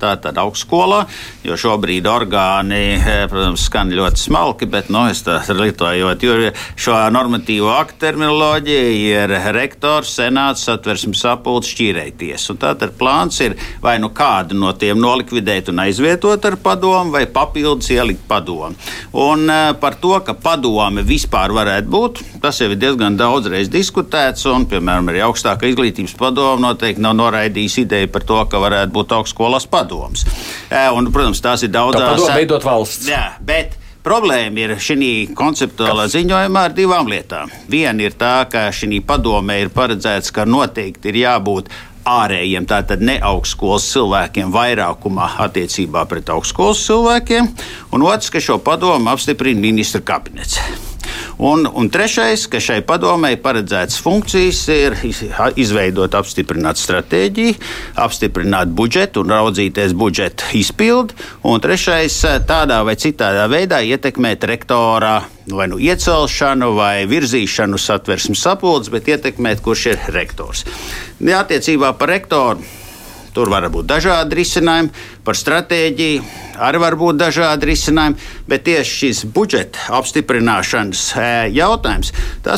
[SPEAKER 4] tātad augstskolā, jo šobrīd orgāni, protams, skan ļoti smalki, bet, nu, es tā lietojot šo normatīvo aktu terminoloģiju, ir rektors, senāts, satversmes sapulcs, šķīrēties. Tātad plāns ir vai nu kādu no tiem nolikvidēt un aizvietot ar padomu, vai papildus ielikt padomu. Un uh, par to, ka padome vispār varētu būt, tas jau ir diezgan daudzreiz diskutēts, un, piemēram, arī augstākā izglītības padome noteikti nav noraidījis ideju par to, ka varētu būt augstskolas padoms. Uh, un, protams, tās ir daudzās.
[SPEAKER 2] Tā veidot valsts.
[SPEAKER 4] Jā, bet Problēma ir šī konceptuālā ziņojumā ar divām lietām. Viena ir tā, ka šī padomē ir paredzēts, ka noteikti ir jābūt ārējiem, tātad ne augstskolas cilvēkiem, vairākumā attiecībā pret augstskolas cilvēkiem, un otrs, ka šo padomu apstiprina ministra kabinets. Un, un trešais, ka šai padomei paredzētas funkcijas ir izveidot, apstiprināt stratēģiju, apstiprināt budžetu un raudzīties budžeta izpildi. Un trešais, tādā vai citādā veidā ietekmēt rektora vai nu iecelšanu, vai virzīšanu satversmes sapulces, bet ietekmēt, kurš ir rektors. Attiecībā par rektoru Tur var būt dažādi risinājumi, par stratēģiju arī var būt dažādi risinājumi, bet tieši šis budžeta apstiprināšanas e, jautājums,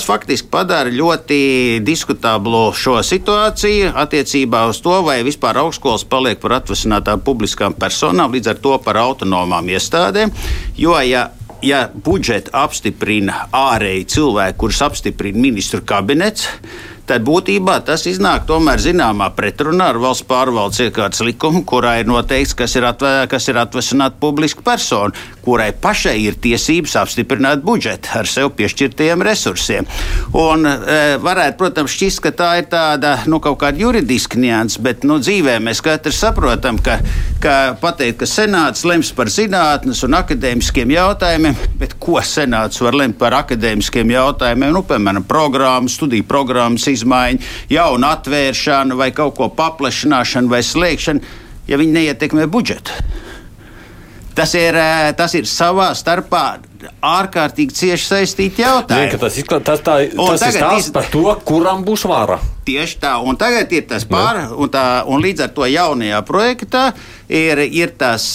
[SPEAKER 4] faktiski padara ļoti diskutablu šo situāciju attiecībā uz to, vai vispār augstskolas paliek par atvasinātām publiskām personām, līdz ar to par autonomām iestādēm. Jo, ja ja budžetu apstiprina ārēji cilvēki, kurus apstiprina ministru kabinets, tad būtībā tas iznāk tomēr zināmā pretrunā ar valsts pārvaldes iekārtas likumu, kurā ir noteikts, kas ir, atve, kas ir atvesināta publiska persona, kurai pašai ir tiesības apstiprināt budžetu ar sev piešķirtajiem resursiem. Un, e, varētu, protams, šķist, ka tā ir tāda nu, kaut kāda juridiska nianses, bet nu, dzīvē mēs katrs saprotam, ka, ka pateikt, ka senāts lems par zinātnes un akadēmiskiem jautājumiem, bet ko senāts var lemt par akadēmiskiem jautājumiem, nu, piemēram, programmas, studiju programmas izmaiņu, jaunu atvēršanu vai kaut ko paplašināšanu vai slēgšanu, ja viņi neietekmē budžetu. Tas ir, eh, tas ir savā starpā ārkārtīgi cieši saistīti jautājumi.
[SPEAKER 2] Nē, tas izklāt, tas, tā, tas ir stāsts iz... par to, kuram būs vara.
[SPEAKER 4] Tieši tā, un tagad ir tas pār, un, tā, un līdz ar to jaunajā projektā ir, ir tas,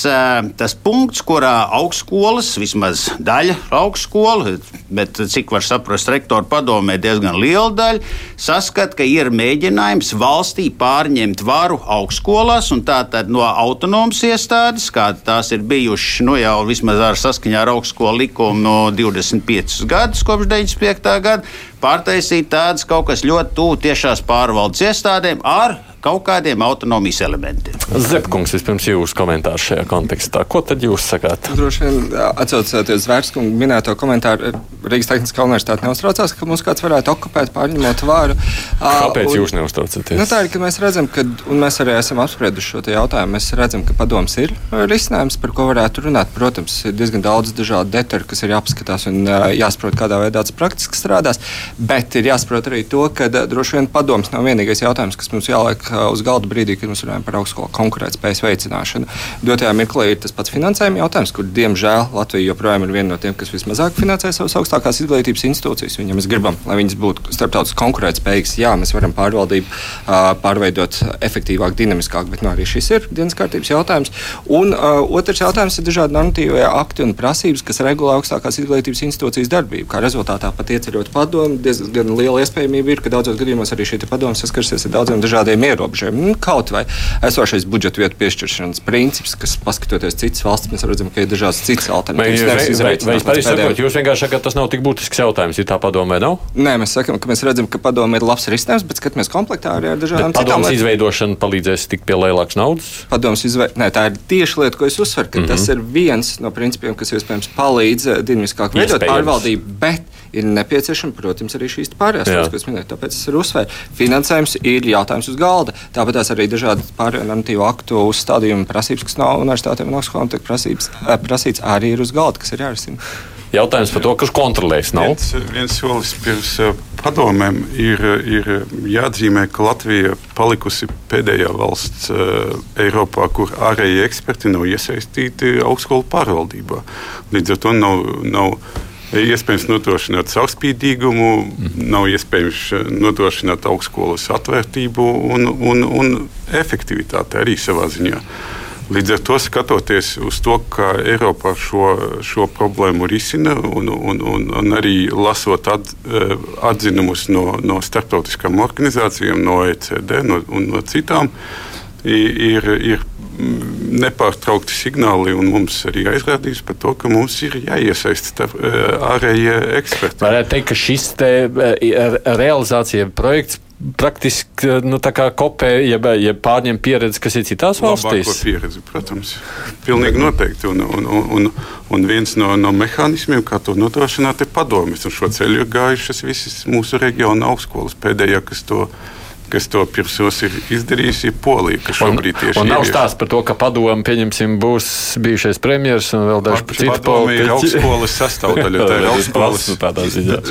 [SPEAKER 4] tas punkts, kurā augstskolas, vismaz daļa augstskola, bet cik var saprast, rektora padomē diezgan liela daļa, saskat, ka ir mēģinājums valstī pārņemt varu augstskolās, un tā tad no autonomas iestādes, kā tās ir bijušas nu, jau vismaz ar saskaņā ar augstskolu likumu no 25 gadus kopš 95. gada, pārtaisīt tādas kaut kas ļoti tuvu tiešās pārvaldes iestādēm ar kaut kādiem autonomijas elementiem.
[SPEAKER 2] Zepkungs, vispirms jūsu komentārs šajā kontekstā. Ko tad jūs sakāt?
[SPEAKER 6] Droši vien atcaucoties Vērskungu minēto komentāru, Rīgas Tehniskā universitāte neuztraucās, ka mums kāds varētu okupēt, pārņemot vāru.
[SPEAKER 2] Kāpēc un, jūs neuztraucaties?
[SPEAKER 6] Nu, tā ir, ka mēs redzam, ka, un mēs arī esam apsprieduši šo jautājumu, mēs redzam, ka padoms ir risinājums, par ko varētu runāt. Protams, ir diezgan daudz dažādu detaļu, kas ir jāpaskatās un jāsaprot, kādā veidā tas praktiski strādās. Bet ir jāsaprot arī to, ka droši vien padoms nav vienīgais jautājums, kas mums jāliek uz galda brīdī, kad mēs runājam par augstskolu konkurētspējas veicināšanu. Dotajā mirklī ir tas pats finansējuma jautājums, kur diemžēl Latvija joprojām ir viena no tiem, kas vismazāk finansē savas augstākās izglītības institūcijas. Viņam mēs gribam, lai viņas būtu starptautiski konkurētspējīgas. Jā, mēs varam pārvaldību pārveidot efektīvāk, dinamiskāk, bet nu, arī šis ir dienas kārtības jautājums. Un uh, otrs jautājums ir dažādi normatīvie akti un prasības, kas regulē augstākās izglītības institūcijas darbību. Kā rezultātā pat ieceļot padomu, diezgan liela iespējamība ir, ka daudzos gadījumos arī šī padoma saskarsies ar daudziem dažādiem ierobežojumiem. Nu, kaut vai esošais budžeta vietu piešķiršanas princips, kas, paskatoties citas valsts, mēs redzam, ka ir dažādas citas alternatīvas.
[SPEAKER 2] Vai, vai, vai sakot, jūs vienkārši sakat, ka tas nav tik būtisks jautājums, ja tā padomē nav?
[SPEAKER 6] Nē, mēs sakām, ka mēs redzam, ka padome ir labs risinājums, bet skatāmies komplektā arī ar dažādām
[SPEAKER 2] lietām. izveidošana palīdzēs tikt pie lielākas naudas?
[SPEAKER 6] Padoms izveidot, tā ir tieši lieta, ko es uzsveru, ka mm -hmm. tas ir viens no principiem, kas iespējams palīdz eh, dinamiskāk veidot pārvaldību. Bet ir nepieciešama, protams, arī šīs pārējās lietas, ko es minēju. Tāpēc es arī uzsveru, finansējums ir jautājums uz galda. Tāpat arī dažādi pārējo normatīvu aktu uzstādījumi prasības, kas nav universitātēm un augstskolām tiek eh, prasīts, arī ir uz galda, kas ir jārisina.
[SPEAKER 2] Jautājums par to, kurš kontrolēs. Nav?
[SPEAKER 3] Viens, viens solis pirms eh, padomēm ir, ir jāatzīmē, ka Latvija palikusi pēdējā valsts uh, Eiropā, kur ārējie eksperti nav iesaistīti augstskolu pārvaldībā. Līdz ar to nav. nav iespējams nodrošināt caurspīdīgumu, mm. nav iespējams eh, nodrošināt augstskolas atvērtību un, un, un efektivitāti arī savā ziņā. Līdz ar to skatoties uz to, kā Eiropā šo, šo problēmu risina, un, un, un, un arī lasot at, eh, atzinumus no, no starptautiskām organizācijām, no OECD no, un no citām, ir, ir nepārtraukti signāli, un mums arī aizrādījis par to, ka mums ir jāiesaista eh, ārējie eksperti.
[SPEAKER 2] Varētu teikt, ka šis te eh, realizācija projekts praktiski eh, nu, kopē, ja, ja pārņem pieredzi, kas ir citās valstīs?
[SPEAKER 3] Pieredzi, protams, pilnīgi noteikti. Un, un, un, un viens no, no mehānismiem, kā to nodrošināt, ir padomjas. Un šo ceļu ir gājušas visas mūsu reģiona augstskolas. Pēdējā, kas to izdarīja kas to pirms mums ir izdarījusi, ir Polija, šobrīd tieši
[SPEAKER 2] ir. Nav stāsts par to, ka padomu, pieņemsim, būs bijušais premjeras un vēl daži
[SPEAKER 3] citi politiķi. ir augstskolas sastāvdaļa, tā ir augstskolas.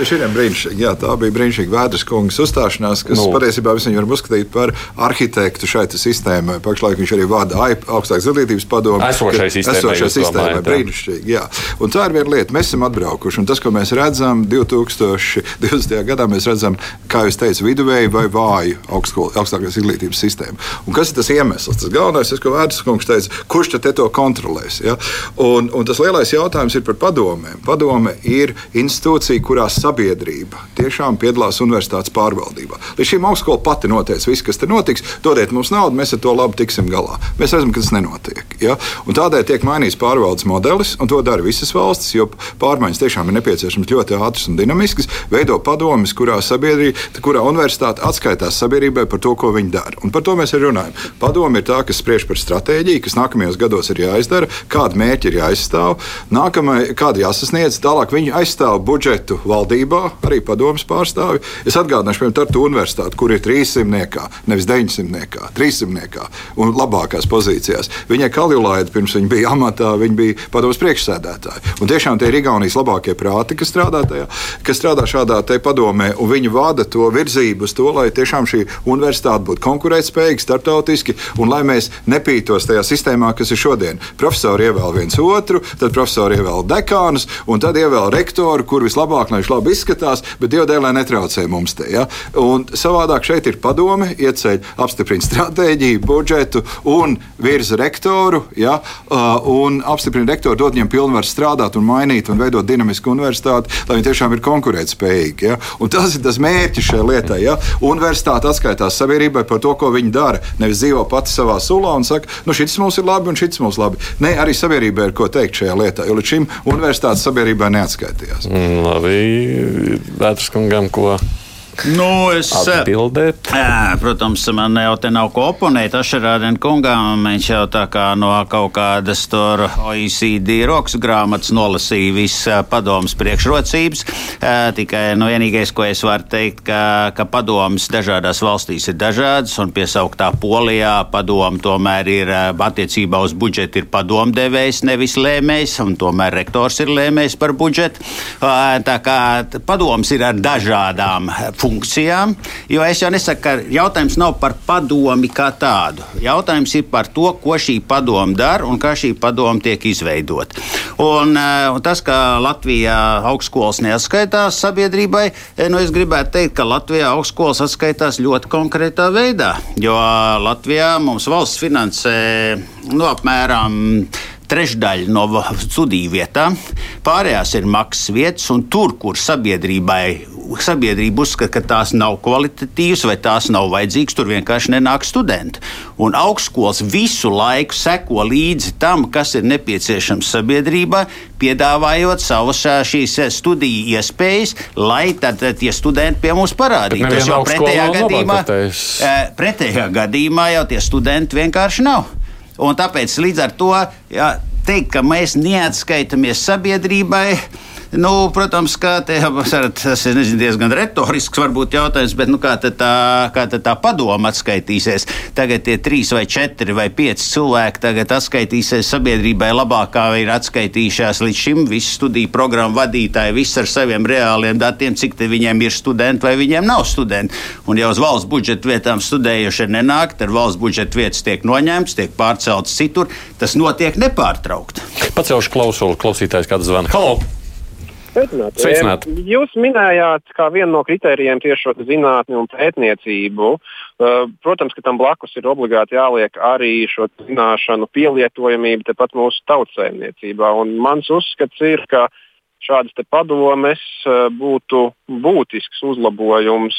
[SPEAKER 5] Šodien brīnišķīgi, jā, tā bija brīnišķīga vēdras kungas uzstāšanās, kas nu. patiesībā visi varam uzskatīt par arhitektu šai sistēmai. Pašlaik viņš arī vada augstākas izglītības padomu.
[SPEAKER 2] Esošai sistēmai.
[SPEAKER 5] Esošai sistēmai, brīnišķīgi, jā. Un tā ir viena lieta, mēs esam atbraukuši, un tas, ko mēs redzam 2020. gadā, mēs redzam, kā jūs teicat, viduvēju vai vāju augstākās izglītības sistēmu. Un kas ir tas iemesls? Tas galvenais, tas, ko Vērts kungs teica, kurš tad to kontrolēs? Ja? Un, un tas lielais jautājums ir par padomēm. Padome ir institūcija, kurā sabiedrība tiešām piedalās universitātes pārvaldībā. Līdz šim augstskola pati noteica visu, kas tur notiks. Dodiet mums naudu, mēs ar to labi tiksim galā. Mēs redzam, ka tas nenotiek. Ja? Un tādēļ tiek mainīts pārvaldes modelis, un to dara visas valstis, jo pārmaiņas tiešām ir nepieciešamas ļoti ātras un dinamiskas. Veido padomus, kurā sabiedrība, kurā universitāte atskaitās sabiedrībai sabiedrībai par to, ko viņi dara. Un par to mēs arī runājam. Padoma ir tā, kas spriež par stratēģiju, kas nākamajos gados ir jāizdara, kādi mērķi ir jāizstāv, nākamai, kādi jāsasniedz. Tālāk viņi aizstāv budžetu valdībā, arī padomas pārstāvi. Es atgādināšu, piemēram, Tartu universitāti, kur ir 300 niekā, nevis 900 niekā, 300 niekā un labākās pozīcijās. Viņai Kaljulaida pirms viņa bija amatā, viņa bija padomas priekšsēdētāja. Un tiešām tie ir Igaunijas labākie prāti, kas strādā, tajā, kas strādā šādā padomē, un viņi vada to virzību uz to, lai tiešām šī universitāte būtu konkurētspējīga starptautiski, un lai mēs nepītos tajā sistēmā, kas ir šodien. Profesori ievēl viens otru, tad profesori ievēl dekānus, un tad ievēl rektoru, kur vislabāk, lai viņš labi izskatās, bet dievdēļ netraucē mums te. Ja? Un savādāk šeit ir padome, ieceļ, apstiprina stratēģiju, budžetu un virza rektoru, ja? un apstiprina rektoru, dod viņam pilnvaru strādāt un mainīt un veidot dinamisku universitāti, lai viņi tiešām ir konkurētspējīgi. Ja? Un tas ir tas mērķis šai lietai. Ja? Universitāte atskaitās sabiedrībai par to, ko viņi dara. Nevis dzīvo pati savā sulā un saka, nu šis mums ir labi un šis mums labi. Nē, arī sabiedrībai ir ko teikt šajā lietā, jo līdz šim universitātes sabiedrībai neatskaitījās.
[SPEAKER 2] Mm, labi, Vētras kungam, ko
[SPEAKER 4] Nu, es,
[SPEAKER 2] atbildēt?
[SPEAKER 4] Jā, protams, man jau te nav ko oponēt. Ašarādien kungām viņš jau tā kā no kaut kādas tur OECD rokas grāmatas nolasīja visas padomas priekšrocības. Tikai nu, vienīgais, ko es varu teikt, ka, ka padomas dažādās valstīs ir dažādas, un piesauktā Polijā padoma tomēr ir attiecībā uz budžetu ir padomdevējs, nevis lēmējs, un tomēr rektors ir lēmējs par budžetu. Tā kā padoms ir ar dažādām funkcijām, jo es jau nesaku, ka jautājums nav par padomi kā tādu. Jautājums ir par to, ko šī padoma dara un kā šī padoma tiek izveidota. Un, eh, un tas, ka Latvijā augstskolas neatskaitās sabiedrībai, eh, nu es gribētu teikt, ka Latvijā augstskolas atskaitās ļoti konkrētā veidā, jo Latvijā mums valsts finansē nu, apmēram trešdaļa no studiju vietām, pārējās ir maksas vietas, un tur, kur sabiedrībai sabiedrība uzskata, ka tās nav kvalitatīvas vai tās nav vajadzīgas, tur vienkārši nenāk studenti. Un augstskolas visu laiku seko līdzi tam, kas ir nepieciešams sabiedrībā, piedāvājot savas šīs studiju iespējas, lai tad tie studenti pie mums parādītos. Jo pretējā gadījumā, pretējā gadījumā jau tie studenti vienkārši nav. Un tāpēc līdz ar to jā, teikt, ka mēs neatskaitamies sabiedrībai. Nu, protams, ka tas ir nezinu, diezgan retorisks varbūt jautājums, bet nu, kā, tad tā, kā tad tā padoma atskaitīsies? Tagad tie trīs vai četri vai pieci cilvēki tagad atskaitīsies sabiedrībai labāk, kā ir atskaitījušās līdz šim. Visi studiju programmu vadītāji, viss ar saviem reāliem datiem, cik viņiem ir studenti vai viņiem nav studenti. Un jau uz valsts budžeta vietām studējušie nenāk, tad valsts budžeta vietas tiek noņemtas, tiek pārceltas citur. Tas notiek nepārtraukti.
[SPEAKER 2] Pacelšu klausuli, klausītājs kāds zvana. Halo!
[SPEAKER 8] Sveicināt. Sveicināt. Jūs minējāt, kā vienu no kritērijiem tieši šo zinātni un pētniecību. Protams, ka tam blakus ir obligāti jāliek arī šo zināšanu pielietojamība tepat mūsu tautsēmniecībā. Un mans uzskats ir, ka šādas padomes būtu būtisks uzlabojums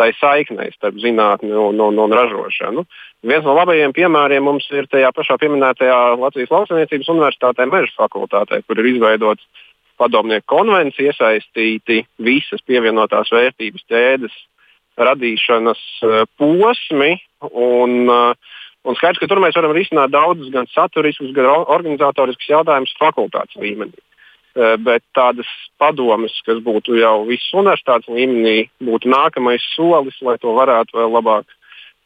[SPEAKER 8] tai saiknei starp zinātni un, un, un ražošanu. Viens no labajiem piemēriem mums ir tajā pašā pieminētajā Latvijas Lauksaimniecības Universitātē Meža fakultātē, kur ir izveidots padomnieku konvenciju iesaistīti visas pievienotās vērtības ķēdes radīšanas uh, posmi. Un, uh, un skaidrs, ka tur mēs varam risināt daudzus gan saturiskus, gan organizatoriskus jautājumus fakultātes līmenī. Uh, bet tādas padomes, kas būtu jau visas universitātes līmenī, būtu nākamais solis, lai to varētu vēl labāk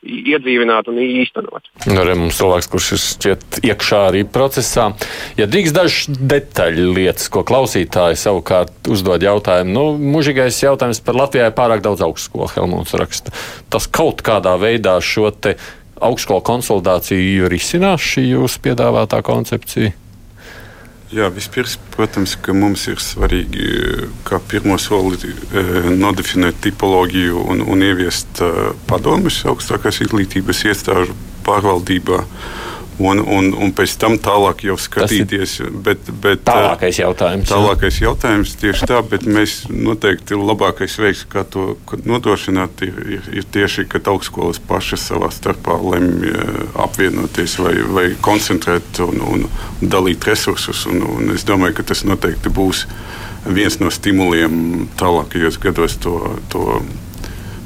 [SPEAKER 8] iedzīvināt un īstenot.
[SPEAKER 2] Nu, arī mums cilvēks, kurš ir šķiet iekšā arī procesā. Ja drīkst dažas detaļu lietas, ko klausītāji savukārt uzdod jautājumu, nu, mužīgais jautājums par Latvijai pārāk daudz augstskolu Helmuns raksta. Tas kaut kādā veidā šo te augstskolu konsolidāciju risinās šī jūsu piedāvātā koncepcija?
[SPEAKER 3] Jā, vispirms, protams, mums ir svarīgi, kā pirmo soli, eh, nodefinēt tipoloģiju un, un ieviest eh, padomus augstākās izglītības iestāžu pārvaldībā. Un, un, un pēc tam tālāk jau skatīties. Bet, bet,
[SPEAKER 2] tālākais jautājums.
[SPEAKER 3] Tālākais jautājums tieši tā, bet mēs noteikti labākais veids, kā to nodrošināt, ir, ir, tieši, ka augstskolas pašas savā starpā lemj apvienoties vai, vai koncentrēt un, un, un dalīt resursus. Un, un es domāju, ka tas noteikti būs viens no stimuliem tālākajos gados to. to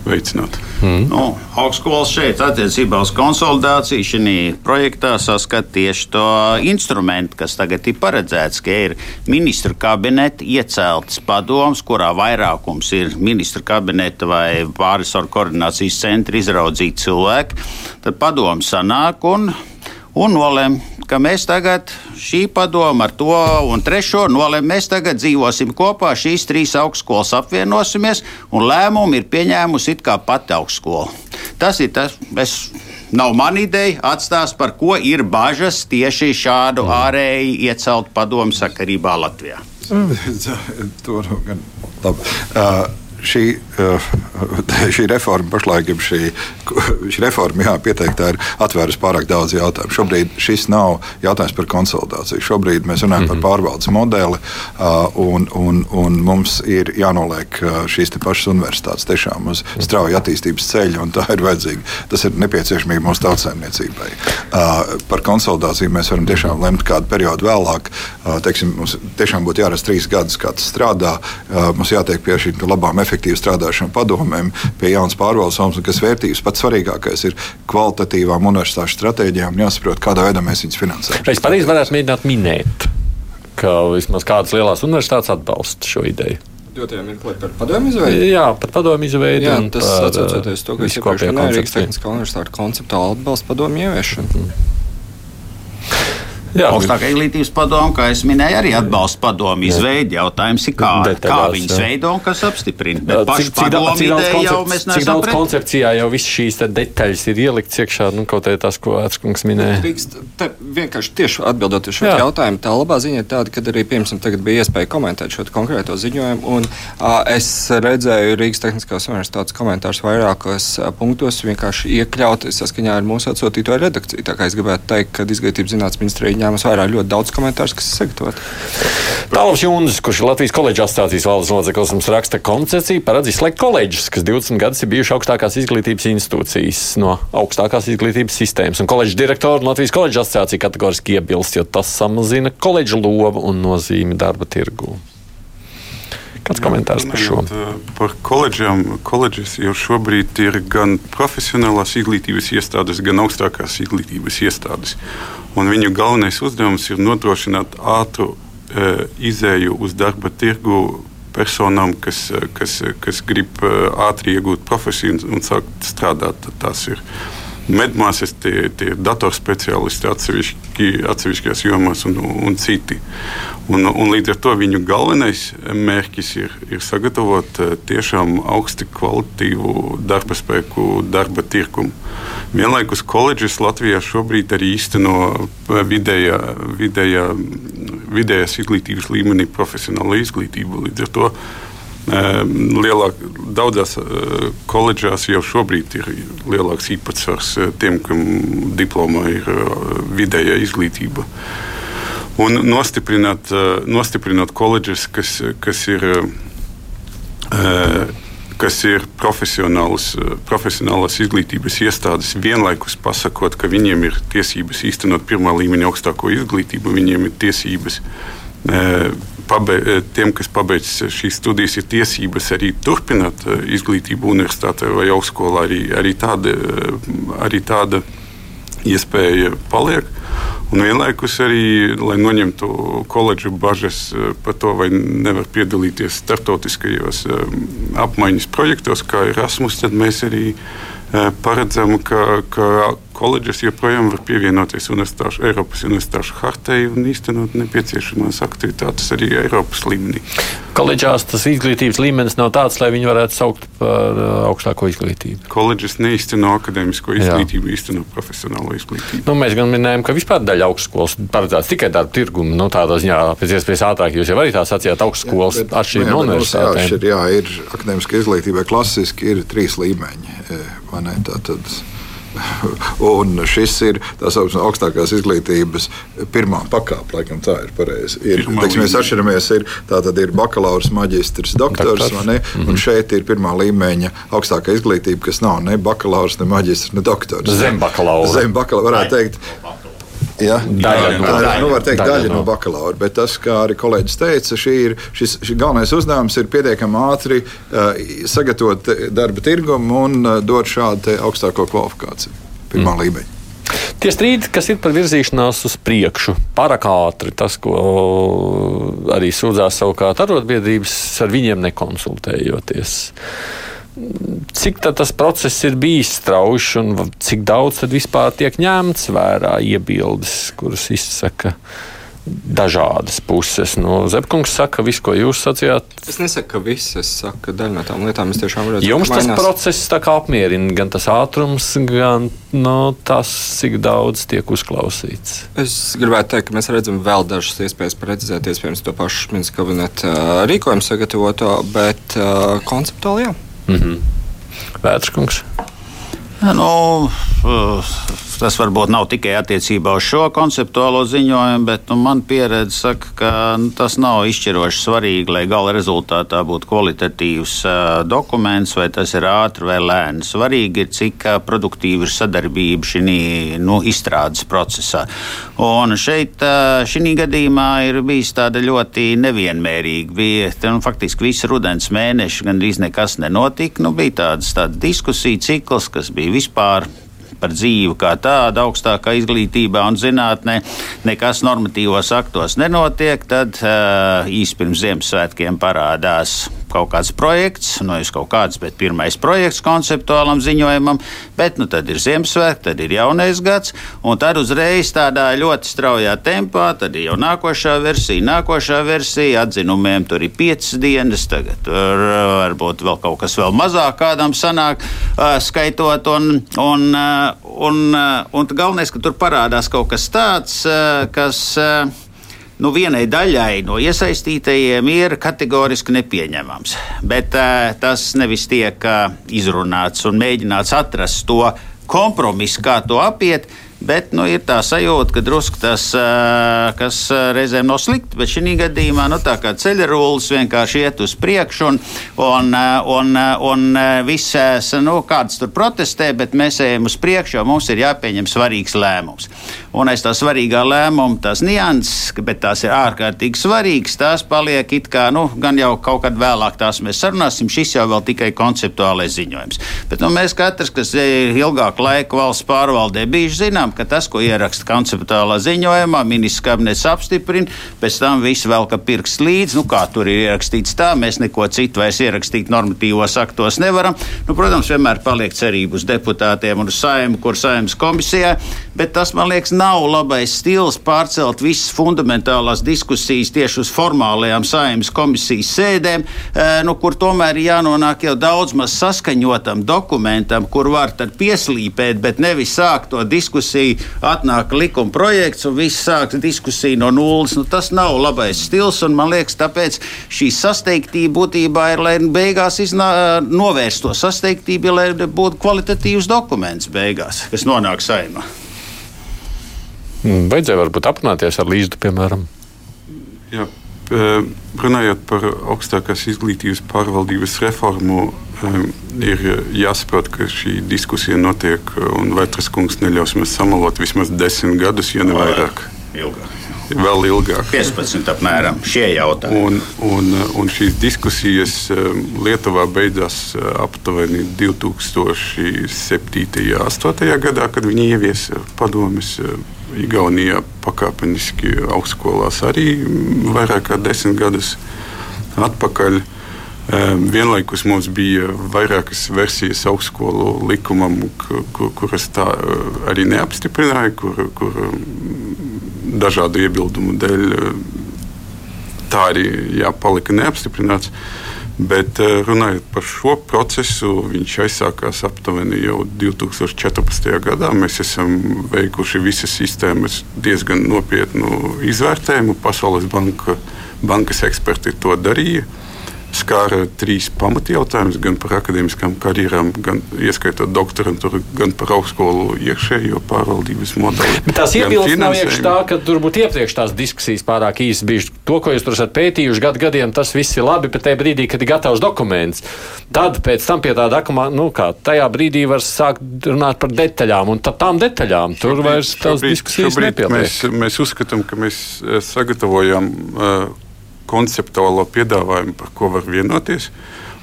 [SPEAKER 3] veicināt.
[SPEAKER 4] Mm. Nu, augstskolas šeit attiecībā uz konsolidāciju šī projektā saskata tieši to instrumentu, kas tagad ir paredzēts, ka ir ministru kabineta iecelts padoms, kurā vairākums ir ministru kabineta vai pārisoru koordinācijas centra izraudzīti cilvēki. Tad padoms sanāk un un nolēma, ka mēs tagad šī padoma ar to un trešo nolēma, mēs tagad dzīvosim kopā, šīs trīs augstskolas apvienosimies, un lēmumu ir pieņēmusi it kā pati augstskola. Tas ir tas, es, nav man ideja, atstās par ko ir bažas tieši šādu mm. ārēji iecelt padomu sakarībā Latvijā.
[SPEAKER 5] to nu gan labi. Uh, šī, uh, šī reforma pašlaik, šī, šī reforma, jā, pieteiktā, ir atvērusi pārāk daudz jautājumu. Šobrīd šis nav jautājums par konsolidāciju. Šobrīd mēs runājam mm -hmm. par mhm. pārvaldes modeli, uh, un, un, un mums ir jānoliek uh, šīs pašas universitātes tiešām uz strauju attīstības ceļa, un tā ir vajadzīga. Tas ir nepieciešamība mūsu tautsēmniecībai. Par konsolidāciju mēs varam tiešām lemt kādu periodu vēlāk. Teiksim, mums tiešām būtu jārasta trīs gadus, kā tas strādā. Mums jātiek pie šīm labām efektivitātēm efektīvi strādājušiem padomēm, pie jaunas pārvaldes un kas vērtības. Pats svarīgākais ir kvalitatīvām universitāšu stratēģijām, jāsaprot, kādā veidā mēs viņus finansējam.
[SPEAKER 2] Es pareizi varētu mēģināt minēt, ka vismaz kādas lielās universitātes atbalsta šo ideju
[SPEAKER 6] dotajā mirklī par padomu izveidi?
[SPEAKER 2] Jā, par padomu izveidi.
[SPEAKER 6] Jā, tas atcaucoties to, ka es iepriekš minēju Rīgas Tehniskā universitāte konceptuāli atbalsta padomu ieviešanu. Mm.
[SPEAKER 4] Jā, augstākā izglītības padoma, kā es minēju, arī atbalsta padomu izveidi. Jautājums ir, kā, kā viņas veido un kas apstiprina. Bet pašu padomu ideju jau mēs neesam. Cik daudz
[SPEAKER 2] pret... koncepcijā jau viss šīs detaļas ir ielikts iekšā, nu, kaut arī tas, ko Ērskungs minēja.
[SPEAKER 6] Drīkst, vienkārši tieši atbildot uz šo jautājumu, tā labā ziņa ir tāda, ka arī, piemēram, tagad bija iespēja komentēt šo konkrēto ziņojumu, un a, es redzēju Rīgas Tehniskās universitātes komentārus vairākos a, punktos vienkārši iekļaut saskaņā ar mūsu atsūtīto redakciju. Tā kā es gribētu teikt, ka izglītības zinātnes ministrija ņēmas vērā ļoti daudz komentāru, kas ir sagatavoti.
[SPEAKER 2] Tālāk Junkas, kurš ir Latvijas koledžas asociācijas valdes loceklis, mums raksta koncepciju paredz izslēgt koledžas, kas 20 gadus ir bijuši augstākās izglītības institūcijas no augstākās izglītības sistēmas. Un koledžas direktori un Latvijas koledžas asociācija kategoriski iebilst, jo tas samazina koledžu lomu un nozīmi darba tirgū. Kāds komentārs par šo?
[SPEAKER 3] Par koledžām. Koledžas jau šobrīd ir gan profesionālās izglītības iestādes, gan augstākās izglītības iestādes. Un viņu galvenais uzdevums ir nodrošināt ātru e, izēju uz darba tirgu personām, kas, kas, kas grib ātri iegūt profesiju un sākt strādāt. Tas ir medmāsas, tie, tie datorspeciālisti atsevišķi, atsevišķās jomās un, un citi. Un, un līdz ar to viņu galvenais mērķis ir, ir sagatavot eh, tiešām augsti kvalitatīvu darba spēku, darba tirkumu. Vienlaikus koledžas Latvijā šobrīd arī īsteno eh, vidējā, vidējā, vidējās izglītības līmenī profesionālo izglītību. Līdz ar to lielāk, daudzās eh, koledžās jau šobrīd ir lielāks īpatsvars eh, tiem, kam diplomā ir eh, vidējā izglītība. Un nostiprināt, nostiprināt koledžas, kas, kas ir kas ir profesionālās izglītības iestādes, vienlaikus pasakot, ka viņiem ir tiesības īstenot pirmā līmeņa augstāko izglītību, viņiem ir tiesības pabeidz, eh, tiem, kas pabeidz šīs studijas, ir tiesības arī turpināt eh, izglītību universitātē vai augstskolā. Arī, arī, tāda, eh, arī tāda iespēja paliek. Un vienlaikus arī, lai noņemtu koledžu bažas par to, vai nevar piedalīties starptautiskajos apmaiņas projektos, kā Erasmus, tad mēs arī paredzam, ka, ka koledžas joprojām var pievienoties universitāšu, Eiropas universitāšu hartai un īstenot nepieciešamās aktivitātes arī Eiropas līmenī.
[SPEAKER 2] Koledžās tas izglītības līmenis nav tāds, lai viņi varētu saukt par uh, augstāko izglītību.
[SPEAKER 3] Koledžas neīsteno akadēmisko izglītību, īsteno profesionālo izglītību.
[SPEAKER 2] Nu, mēs gan minējām, ka vispār daļa augstskolas paredzēts tikai darba tirgumu. Nu, tādā ziņā pēc iespējas ātrāk jūs jau arī tā sacījāt, augstskolas atšķirīgi no universitātēm.
[SPEAKER 5] Jā, ir akadēmiskā izglītība klasiski ir trīs līmeņi. Tā tad Un šis ir tā saucamā augstākās izglītības pirmā pakāpe, laikam tā ir pareizi. Ir, teiksim, mēs atšķiramies, ir, tā tad ir bakalaurs, maģistrs, doktors, doktors. Ne, mm -hmm. un šeit ir pirmā līmeņa augstākā izglītība, kas nav ne bakalaurs, ne maģistrs, ne doktors.
[SPEAKER 2] Zem bakalaura.
[SPEAKER 5] Zem bakalaura varētu teikt. Ja? Daļa, no, daļa, nu, var teikt, daļa, daļa no bakalaura. Bet tas, kā arī kolēģis teica, ir, šis, šis galvenais uzdevums ir pietiekami ātri uh, sagatavot darba tirgumu un uh, dot šādu augstāko kvalifikāciju pirmā mm. līmeņa.
[SPEAKER 2] Tie strīdi, kas ir par virzīšanās uz priekšu, pārāk ātri, tas, ko arī sūdzās savukārt arotbiedrības, ar viņiem nekonsultējoties. Cik tas process ir bijis strauji un cik daudz vispār tiek ņemts vērā iebildes, kuras izsaka dažādas puses. Nu, Zepkungs saka, viss, ko jūs sacījāt.
[SPEAKER 6] Es nesaku, ka viss, es saku, ka daļa no tām lietām es tiešām redzu.
[SPEAKER 2] Jums tas mainās. process tā kā apmierina, gan tas ātrums, gan no, nu, tas, cik daudz tiek uzklausīts.
[SPEAKER 6] Es gribētu teikt, ka mēs redzam vēl dažas iespējas precizēt, iespējams, to pašu ministru kabineta rīkojumu sagatavoto, bet uh, konceptuāli jā. Mm
[SPEAKER 2] -hmm. Vētrškungs.
[SPEAKER 4] Nu, tas varbūt nav tikai attiecībā uz šo konceptuālo ziņojumu, bet nu, man pieredze saka, ka nu, tas nav izšķiroši svarīgi, lai gala rezultātā būtu kvalitatīvs uh, dokuments, vai tas ir ātri vai lēni. Svarīgi ir, cik uh, produktīva ir sadarbība šī nu, izstrādes procesā. Un šeit, uh, šī gadījumā, ir bijis tāda ļoti nevienmērīga. Bija nu, faktiski visu rudens mēneši gandrīz nekas nenotika. Nu, bija tāds, tāds diskusiju cikls, kas bija vispār par dzīvi kā tādu augstākā izglītībā un zinātnē nekas normatīvos aktos nenotiek, tad īsi pirms Ziemassvētkiem parādās kaut kāds projekts, nu, nevis kaut kāds, bet pirmais projekts konceptuālam ziņojumam, bet nu, tad ir Ziemassvētki, tad ir jaunais gads, un tad uzreiz tādā ļoti straujā tempā, tad ir jau nākošā versija, nākošā versija, atzinumiem tur ir piecas dienas, tagad tur varbūt vēl kaut kas vēl mazāk kādam sanāk, skaitot, un, un, un, uh, un galvenais, ka tur parādās kaut kas tāds, uh, kas. Uh, nu, vienai daļai no iesaistītajiem ir kategoriski nepieņemams. Bet uh, tas nevis tiek uh, izrunāts un mēģināts atrast to kompromisu, kā to apiet. Bet nu, ir tā sajūta, ka drusku tas, kas reizēm nav slikti, bet šī gadījumā nu, tā kā ceļrūlis vienkārši iet uz priekšu un, un, un, un visas, nu, kādas tur protestē, bet mēs ejam uz priekšu, jo mums ir jāpieņem svarīgs lēmums. Un aiz tā svarīgā lēmuma tās nianses, bet tās ir ārkārtīgi svarīgas, tās paliek it kā, nu, gan jau kaut kad vēlāk tās mēs sarunāsim, šis jau vēl tikai konceptuālais ziņojums. Bet nu, mēs katrs, kas ir ilgāku laiku valsts pārvaldē, bijuši zinām, ka tas, ko ieraksta konceptuālā ziņojumā, ministrs kabinets apstiprina, pēc tam viss vēl ka pirksts līdzi. Nu, kā tur ir ierakstīts tā, mēs neko citu vairs ierakstīt normatīvos aktos nevaram. Nu, protams, vienmēr paliek cerība uz deputātiem un uz saimu, kur saimnes komisijā, bet tas, man liekas, nav labais stils pārcelt visas fundamentālās diskusijas tieši uz formālajām saimnes komisijas sēdēm, eh, nu, kur tomēr ir jānonāk jau daudz maz saskaņotam dokumentam, kur var tad pieslīpēt, bet nevis sākt to diskusiju atnāk likuma projekts un viss sāks diskusiju no nulles. Nu, tas nav labais stils, un man liekas, tāpēc šī sasteigtība būtībā ir, lai beigās iznā, novērst to sasteigtību, lai būtu kvalitatīvs dokuments beigās, kas nonāk saimā.
[SPEAKER 2] Hmm, vajadzēja varbūt aprunāties ar līdzi, piemēram.
[SPEAKER 3] Jā. Runājot par augstākās izglītības pārvaldības reformu, ir jāsaprot, ka šī diskusija notiek, un Vētras kungs neļaus mums samalot vismaz desmit gadus, ja ne vairāk.
[SPEAKER 4] Ilgāk.
[SPEAKER 3] Vēl ilgāk.
[SPEAKER 4] 15 apmēram šie jautājumi.
[SPEAKER 3] Un, un, un šīs diskusijas Lietuvā beidzās aptuveni 2007. un 2008. gadā, kad viņi ieviesa padomus. Igaunijā pakāpeniski augstskolās arī vairāk kā desmit gadus atpakaļ. Vienlaikus mums bija vairākas versijas augstskolu likumam, kuras tā arī neapstiprināja, kur, kur dažādu iebildumu dēļ tā arī jā, palika neapstiprināts. Bet runājot par šo procesu, viņš aizsākās aptuveni jau 2014. gadā. Mēs esam veikuši visas sistēmas diezgan nopietnu izvērtējumu. Pasaules banka, bankas eksperti to darīja skāra trīs pamatjautājumus, gan par akadēmiskām karjerām, gan ieskaitot doktorantūru, gan par augstskolu iekšējo pārvaldības modeli.
[SPEAKER 2] Bet tās iebildes nav iekšā tā, ka tur būtu iepriekš tās diskusijas pārāk īsas bijušas. To, ko jūs tur esat pētījuši gadu gadiem, tas viss ir labi, bet tajā brīdī, kad ir gatavs dokuments, tad pēc tam pie tā dokumenta, nu kā, tajā brīdī var sākt runāt par detaļām, un tām detaļām tur šobrīd, vairs tās šobrīd, diskusijas nepieliek.
[SPEAKER 3] Mēs, mēs uzskatām, ka mēs eh, sagatavojam uh, konceptuālo piedāvājumu, par ko var vienoties.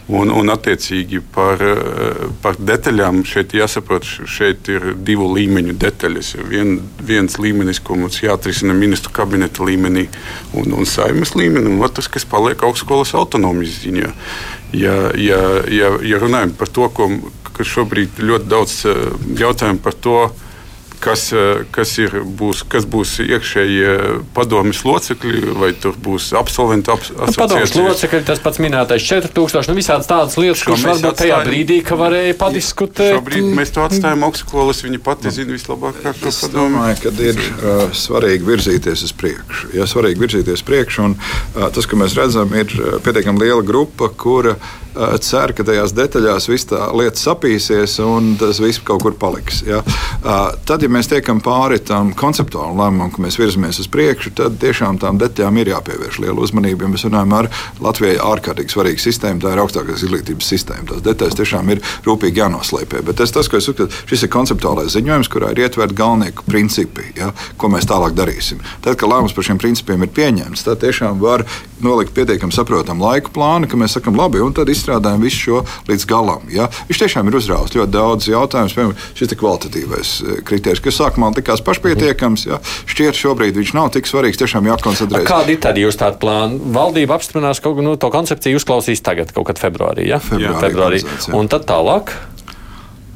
[SPEAKER 3] Un, un attiecīgi par, eh, par detaļām šeit jāsaprot, šeit ir divu līmeņu detaļas. Vien, viens līmenis, ko mums jāatrisina ministru kabineta līmenī un, un saimnes līmenī, un otrs, kas paliek augstskolas autonomijas ziņā. Ja, ja, ja, ja runājam par to, ko, ka šobrīd ļoti daudz eh, jautājumu par to, kas, eh, kas, ir, būs, kas būs iekšējie padomjas locekļi, vai tur būs absolventi ap,
[SPEAKER 2] nu, padomjas locekļi. Tas pats minētais 4000, nu visādas tādas lietas, kuras varbūt atstājam, tajā brīdī, ka varēja padiskutēt.
[SPEAKER 3] Šobrīd mēs to atstājam augstskolas, viņi pati zina vislabāk, kā to
[SPEAKER 5] padomāt. Es domāju, ka ir uh, svarīgi virzīties uz priekšu. Ja svarīgi virzīties uz priekšu, un uh, tas, ko mēs redzam, ir pietiekami liela grupa, kura cer, ka tajās detaļās viss tā lieta sapīsies un tas viss kaut kur paliks. Ja? Tad, ja mēs tiekam pāri tam konceptuālam lēmumam, ka mēs virzamies uz priekšu, tad tiešām tām detaļām ir jāpievērš liela uzmanība. Ja mēs runājam ar Latvijai ārkārtīgi svarīgu sistēmu, tā ir augstākās izglītības sistēma. Tās detaļas tiešām ir rūpīgi jānoslēpē. Bet tas, tas ko es uzskatu, šis ir konceptuālais ziņojums, kurā ir ietverti galvenie principi, ja? ko mēs tālāk darīsim. Tad, kad lēmums par šiem principiem ir pieņemts, tad tiešām var nolikt pietiekami saprotamu laiku plānu, ka mēs sakam, labi, un tad izstrādājam visu šo līdz galam. Ja? Viņš tiešām ir uzrāvis ļoti daudz jautājumu, piemēram, šis kvalitatīvais eh, kriterijs, kas sākumā likās pašpietiekams. Ja? Šķiet, šobrīd viņš nav tik svarīgs, tiešām jākoncentrējas.
[SPEAKER 2] Kādi ir tad jūs tādi plāni? Valdība apstiprinās kaut ko nu, to koncepciju, uzklausīs tagad, kaut kad februārī. Ja?
[SPEAKER 5] Februārī,
[SPEAKER 2] februārī. Un tad tālāk.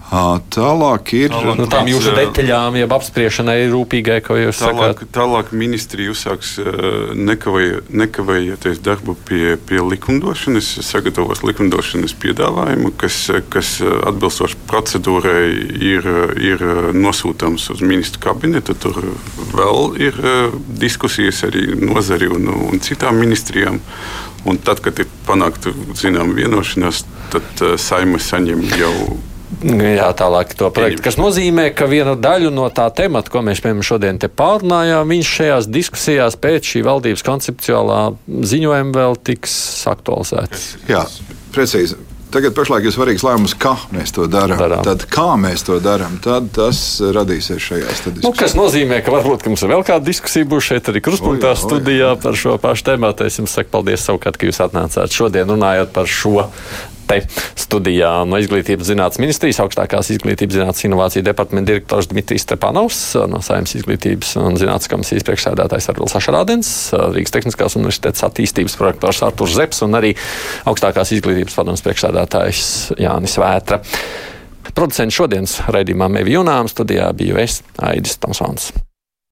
[SPEAKER 5] Tālāk ir
[SPEAKER 2] tālāk, nu, tām jūsu detaļām, jeb apspriešanai rūpīgai, ko jūs
[SPEAKER 3] tālāk,
[SPEAKER 2] sakāt.
[SPEAKER 3] Tālāk ministrija uzsāks nekavē, nekavējoties darbu pie, pie likumdošanas, sagatavos likumdošanas piedāvājumu, kas, kas atbilstoši procedūrai ir, ir nosūtāms uz ministru kabinetu. Tur vēl ir diskusijas arī nozari un, un citām ministrijām. Un tad, kad ir panākta zināma vienošanās, tad saima saņem jau
[SPEAKER 2] Jā, tālāk to projektu, kas nozīmē, ka viena daļa no tā temata, ko mēs piemēram šodien te pārunājām, viņš šajās diskusijās pēc šī valdības konceptuālā ziņojuma vēl tiks aktualizēts.
[SPEAKER 5] Jā, precīzi. Tagad pašlaik ir svarīgs lēmums, kā mēs to darām. Tad, kā mēs to darām, tad tas radīsies šajās diskusijās.
[SPEAKER 2] Nu, kas nozīmē, ka varbūt ka mums vēl kāda diskusija būs šeit arī kruspunktā studijā par šo pašu tēmu. Es jums saku paldies savukārt, ka jūs atnācāt šodien runājot par šo te studijā no Izglītības zinātnes ministrijas augstākās izglītības zinātnes inovāciju departamenta direktors Dmitrijs Stepanovs, no Saimnes izglītības un zinātnes komisijas priekšsēdētājs Arvils Ašarādens, Rīgas Tehniskās universitātes attīstības projektors Arturs Zeps un arī augstākās izglītības padomas priekšsēdētājs Jānis Vētra. Producents šodienas raidījumā Mevi Junām studijā biju es, Aidis Tomsons.